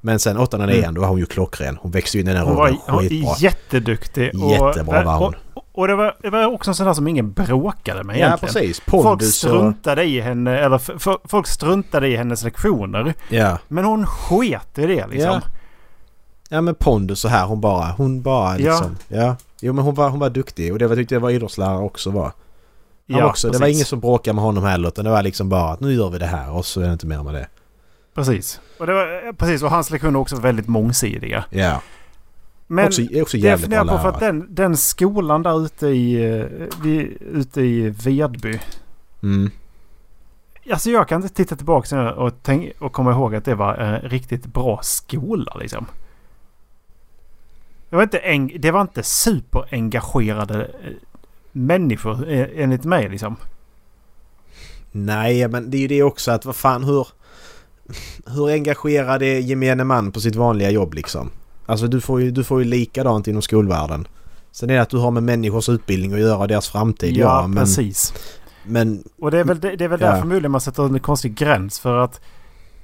A: Men sen åttan och
B: Mm.
A: nian då var hon ju klockren. Hon växte in i den
B: Hon var
A: rollen
B: hon var
A: skitbra.
B: jätteduktig.
A: Jättebra var hon.
B: Och, och det, var, det var också en sån där som ingen bråkade med
A: Ja,
B: egentligen.
A: precis.
B: Folk
A: Pondus och...
B: struntade i henne, eller f- f- folk struntade i hennes lektioner.
A: Ja.
B: Men hon sket i det liksom.
A: Ja. Ja men pondus så här hon bara, hon bara
B: Ja.
A: liksom. Ja. Jo men hon var, hon var duktig och det var, tyckte jag var idrottslärare också var. Han
B: Ja,
A: också, det var
B: precis.
A: ingen som bråkade med honom heller utan det var liksom bara att nu gör vi det här och så är det inte mer med det.
B: Precis. Och, det var, eh, precis. och hans lektioner var också väldigt mångsidiga.
A: Ja.
B: Men
A: också, också
B: jag funderar på för att den, den skolan där ute i, eh, vid, ute i Vedby.
A: Mm.
B: Alltså jag kan inte titta tillbaka och, tänk, och komma ihåg att det var en riktigt bra skola liksom. Det var inte, eng, det var inte superengagerade eh, människor eh, enligt mig liksom.
A: Nej, men det är ju det också att vad fan hur... Hur engagerad är gemene man på sitt vanliga jobb liksom? Alltså du får ju, du får ju likadant inom skolvärlden. Sen är det att du har med människors utbildning att göra, deras framtid. Ja,
B: Ja,
A: men,
B: precis.
A: men...
B: Och det är väl, det, det är väl
A: Ja.
B: därför möjligen man sätter en konstig gräns för att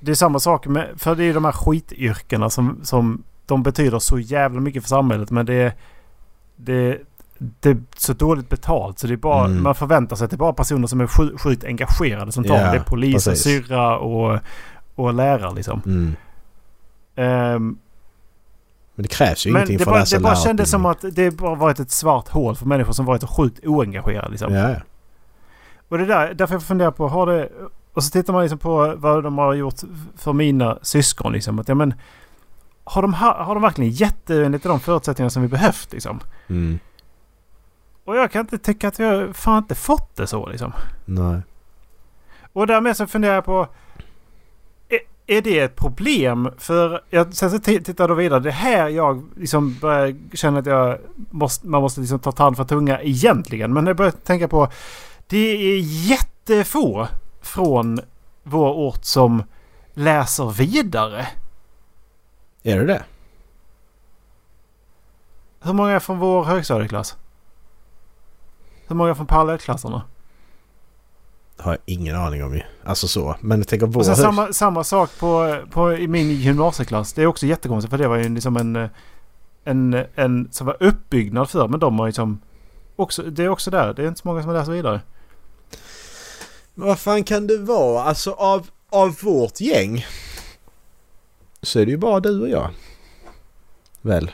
B: det är samma sak med, för det är ju de här skityrkena som, som de betyder så jävla mycket för samhället men det, det, det är så dåligt betalt så det är bara,
A: Mm.
B: man förväntar sig att det är bara personer som är sjukt, engagerade som tar
A: Ja,
B: det. Är poliser, syrra och, och lärare liksom.
A: Mm.
B: Ehm,
A: Men det krävs ju
B: men
A: ingenting för
B: bara,
A: att läsa
B: det bara kändes som att det bara varit ett svart hål för människor som varit så sjukt oengagerade liksom.
A: Ja, ja.
B: Och det där, därför jag funderar på, har det... Och så tittar man liksom på vad de har gjort för mina syskon liksom. Att, ja, men, har, de, ha- har de verkligen gett det enligt de förutsättningar som vi behövt liksom?
A: Mm.
B: Och jag kan inte tycka att vi har fan inte fått det så liksom.
A: Nej.
B: Och därmed så funderar jag på... Är, det ett problem? För jag, sen så tittar jag vidare. Det är här jag liksom börjar känna att jag måste, man måste liksom ta tand för tunga egentligen. Men jag börjar tänka på... Det är jättefå från vår ort som läser vidare.
A: Är det det?
B: Hur många är från vår högstadieklass? Hur många är från parallellklasserna?
A: Har jag ingen aning om ju. Alltså så. Men jag tänker vår
B: Och sen samma, samma sak på, på, i min gymnasieklass. Det är också jättekonstigt för det var ju liksom en, en, en som var uppbyggnad för. Men de har ju liksom också, det är också där. Det är inte så många som läser vidare.
A: Men vad fan kan det vara? Alltså av, av vårt gäng så är det ju bara du och jag. Väl?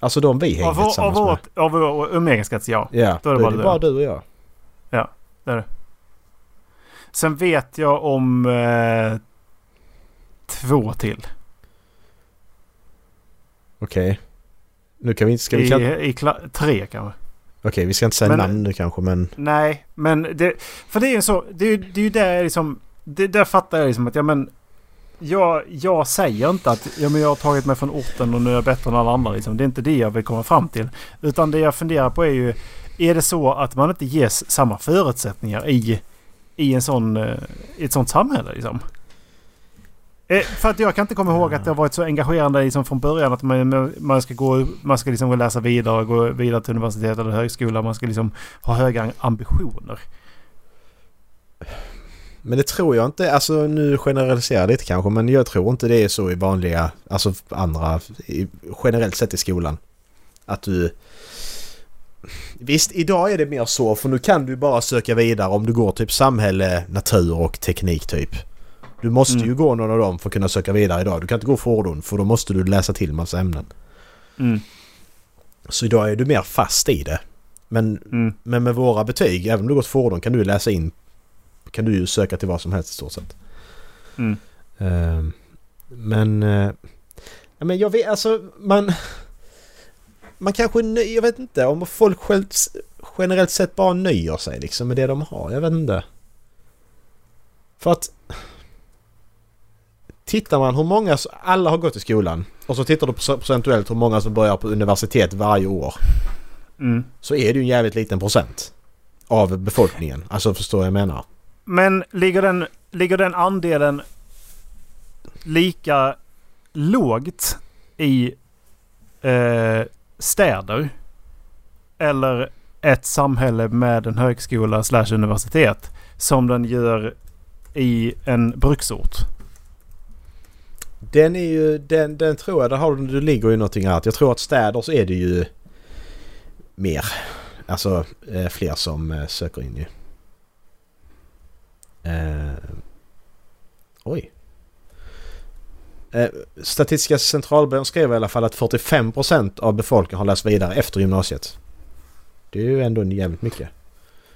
A: Alltså de vi hänger
B: Av, vår, av,
A: tillsammans med.
B: vårt, av vår umgängeskrets ja.
A: Ja,
B: då är det bara du och
A: bara
B: jag.
A: du och jag.
B: Sen vet jag om eh, två till.
A: Okej. Nu kan vi inte... Ska vi
B: I,
A: kan...
B: i kla- tre kanske.
A: Okej, vi ska inte säga
B: Men-
A: namn nu kanske men...
B: Nej, men det... För det är ju så... Det är, det är ju där jag liksom... Det, där fattar jag liksom att ja men... Jag, jag säger inte att ja, men jag har tagit mig från orten och nu är jag bättre än alla andra. Liksom. Det är inte det jag vill komma fram till. Utan det jag funderar på är ju... Är det så att man inte ges samma förutsättningar i, i, en sån, eh, i ett sånt samhälle? Liksom? Eh, För att jag kan inte komma ihåg att det har varit så engagerande liksom från början att man, man ska, gå, man ska liksom och läsa vidare, gå vidare till universitet eller högskola. Man ska liksom ha höga ambitioner.
A: Men det tror jag inte. Alltså nu generaliserar jag lite kanske men jag tror inte det är så i vanliga... Alltså andra... I, generellt sett i skolan. Att du... Visst, idag är det mer så för nu kan du bara söka vidare om du går typ samhälle, natur och teknik typ. Du måste
B: Mm.
A: ju gå någon av dem för att kunna söka vidare idag. Du kan inte gå fordon för då måste du läsa till massa ämnen.
B: Mm.
A: Så idag är du mer fast i det. Men,
B: Mm. men
A: med våra betyg, även om du gått fordon kan du läsa in... Kan du ju söka till vad som helst i stort sett. Ehm, men... ja, men jag vet alltså man... Man kanske... Jag vet inte om folk själv, generellt sett bara nöjer sig liksom med det de har. Jag vet inte. För att... Tittar man hur många... Alla har gått i skolan. Och så tittar du på procentuellt hur många som börjar på universitet varje år.
B: Mm.
A: Så är det ju en jävligt liten procent. Av befolkningen. Alltså förstår jag menar.
B: Men ligger den, ligger den andelen lika lågt i eh, städer? Eller ett samhälle med en högskola slash universitet som den gör i en bruksort?
A: Den är ju, den, den tror jag, där har du, du ligger ju någonting annat. Jag tror att städer så är det ju mer. Alltså eh, fler som eh, söker in ju. Eh, oj. Eh, Statistiska centralbyrån skrev i alla fall att 45% av befolkningen har läst vidare efter gymnasiet. Det är ju ändå jävligt mycket.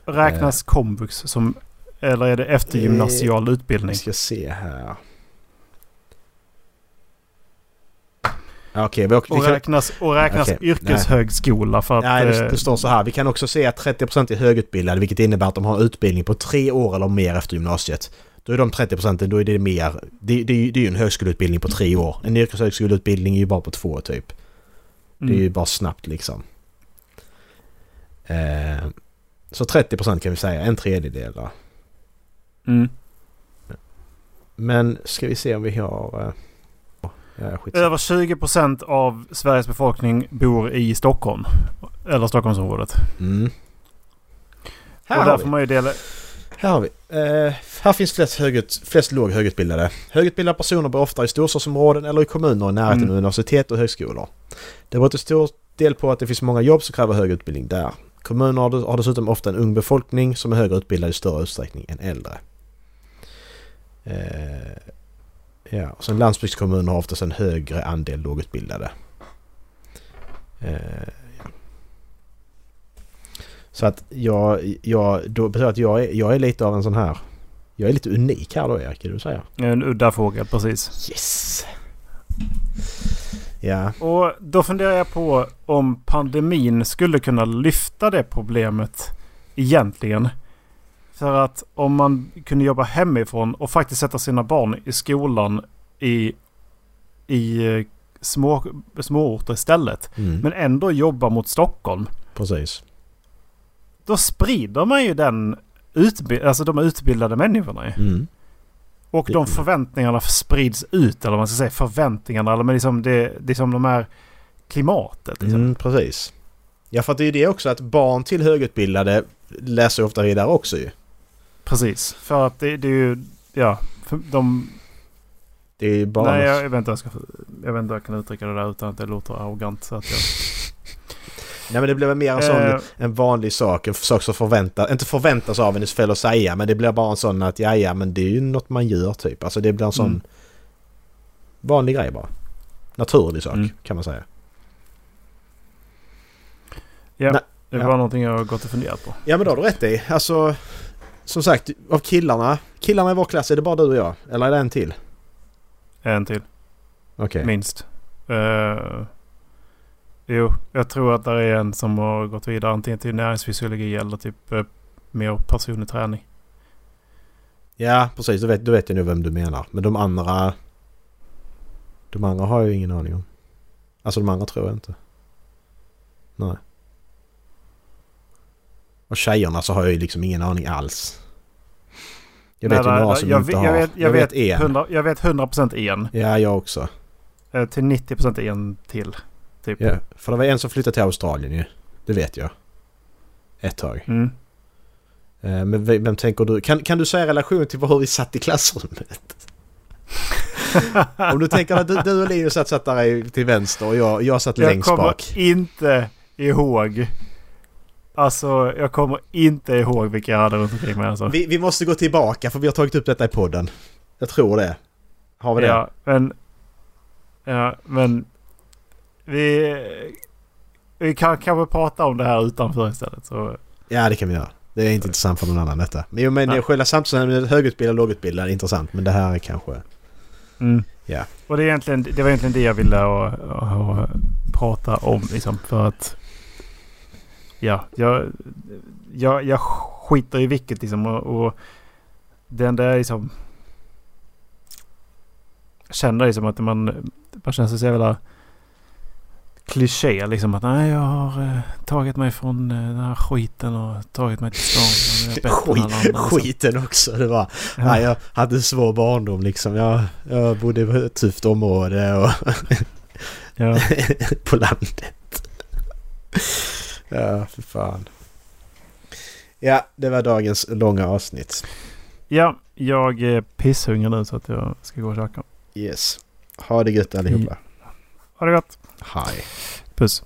B: Räknas komvux som... Eller är det eftergymnasial utbildning?
A: Vi ska se här. Okej, vi, vi
B: Och räknas, och räknas
A: Okej,
B: yrkeshögskola för att...
A: Nej, det,
B: eh,
A: det står så här. Vi kan också se att 30% är högutbildade vilket innebär att de har utbildning på tre år eller mer efter gymnasiet. Då är de 30% då är det mer... Det, det, är ju- det är ju en högskoleutbildning på tre år. En yrkeshögskoleutbildning är ju bara på två typ. Det är ju bara snabbt liksom. Eh, så 30% kan vi säga, en tredjedel då.
B: Mm.
A: Men ska vi se om vi har... Eh, ja.
B: Över 20% av Sveriges befolkning bor i Stockholm. Eller Stockholmsområdet.
A: Mm. Här
B: och där får man ju dela...
A: Här har vi. Eh, här finns flest, högut, flest låg högutbildade. Högutbildade personer bor ofta i storstadsområden eller i kommuner i närheten
B: Mm.
A: av universitet och högskolor. Det beror till stor del på att det finns många jobb som kräver hög utbildning där. Kommuner har, dessutom ofta en ung befolkning som är högre utbildad i större utsträckning än äldre. Eh, ja, och sen landsbygdskommuner har oftast en högre andel lågutbildade. Eh. Så att jag, jag, då betyder att jag är, jag är lite av en sån här... Jag är lite unik här då Erik, är du säger?
B: En udda fågel, precis.
A: Yes! Ja.
B: Och då funderar jag på om pandemin skulle kunna lyfta det problemet egentligen. För att om man kunde jobba hemifrån och faktiskt sätta sina barn i skolan i, i eh, små, småorter istället.
A: Mm,
B: Men ändå jobba mot Stockholm.
A: precis.
B: Då sprider man ju den utbi- alltså de utbildade människorna ju.
A: Mm.
B: Och de förväntningarna sprids ut. Eller vad man ska säga. Förväntningarna. Eller men liksom det, det är som de här klimatet. Liksom.
A: Mm, precis. Ja, för att det är ju det också att barn till högutbildade läser ofta vidare också ju.
B: Precis. För att det, det är ju... Ja. De,
A: Det är ju bara...
B: nej, jag, jag, vet inte, jag, ska, jag vet inte hur jag kan uttrycka det där utan att det låter arrogant. Så att jag,
A: Nej men det väl mer en sån,
B: Eh.
A: en vanlig sak, en sak som förväntas, inte förväntas av en, det är fel att säga, men det blir bara en sån att ja, ja men det är ju något man gör typ. Alltså det blir en sån
B: Mm.
A: vanlig grej bara. Naturlig sak
B: Mm.
A: kan man säga.
B: ja,
A: Nej,
B: det
A: ja.
B: var någonting jag har gått och funderat på.
A: Ja men då har du rätt i. Alltså som sagt, av killarna, killarna i vår klass, är det bara du och jag? Eller är det en till?
B: En till.
A: Okej.
B: Minst. Uh, jo, jag tror att det är en som har gått vidare antingen till näringsfysiologi eller typ uh, mer personlig träning.
A: Ja precis, då vet, då vet jag nu vem du menar. Men de andra... De andra har jag ju ingen aning om. Alltså de andra tror jag inte. Nej. Och tjejerna så har jag ju liksom ingen aning alls. Jag vet
B: Nej,
A: ju några
B: nej,
A: som
B: jag,
A: inte
B: vet-
A: har.
B: jag vet, jag, vet,
A: en.
B: 100, jag vet 100% en.
A: Ja, jag också.
B: Eh, till 90% en till. Typ.
A: Ja, för det var en som flyttade till Australien ju. Det vet jag. Ett tag.
B: Mm.
A: Eh, Men vem tänker du? Kan, kan du säga relation till hur vi satt i klassrummet? Om du tänker att du, du och Linus satt, satt där till vänster och jag, jag satt
B: Jag
A: längst
B: kommer
A: bak.
B: inte ihåg. Alltså jag kommer inte ihåg vilka jag hade runt omkring mig. Alltså.
A: Vi, vi måste gå tillbaka för vi har tagit upp detta i podden. Jag tror det. Har vi det?
B: Ja, men... Ja, men... Vi... Vi kan kanske prata om det här utanför istället. Så,
A: Ja, det kan vi göra. Det är inte intressant för någon annan detta. Men, jo, men
B: Nej.
A: själva samtidigt högutbildad och lågutbildad är intressant. Men det här är kanske...
B: mm.
A: Ja.
B: Och det, är egentligen, det var egentligen det jag ville och, och, och prata om. Liksom, för att... Ja, jag, jag, jag skiter i vilket liksom. Och, och det enda är liksom... Jag känner liksom att man... Man känner sig så jävla kliché liksom att nej jag har eh, tagit mig från eh, den här skiten och tagit mig till stan. andra,
A: Skit,
B: liksom.
A: skiten också. Det var...
B: Ja.
A: Nej, jag hade en svår barndom liksom. Jag, jag bodde i ett tufft område och
B: Ja.
A: på landet. Ja, för fan. Ja, det var dagens långa avsnitt.
B: ja, jag är pisshungrig nu så att jag ska gå och käka.
A: Yes. Ha det gött allihopa.
B: Ha det gott.
A: Hej.
B: Puss.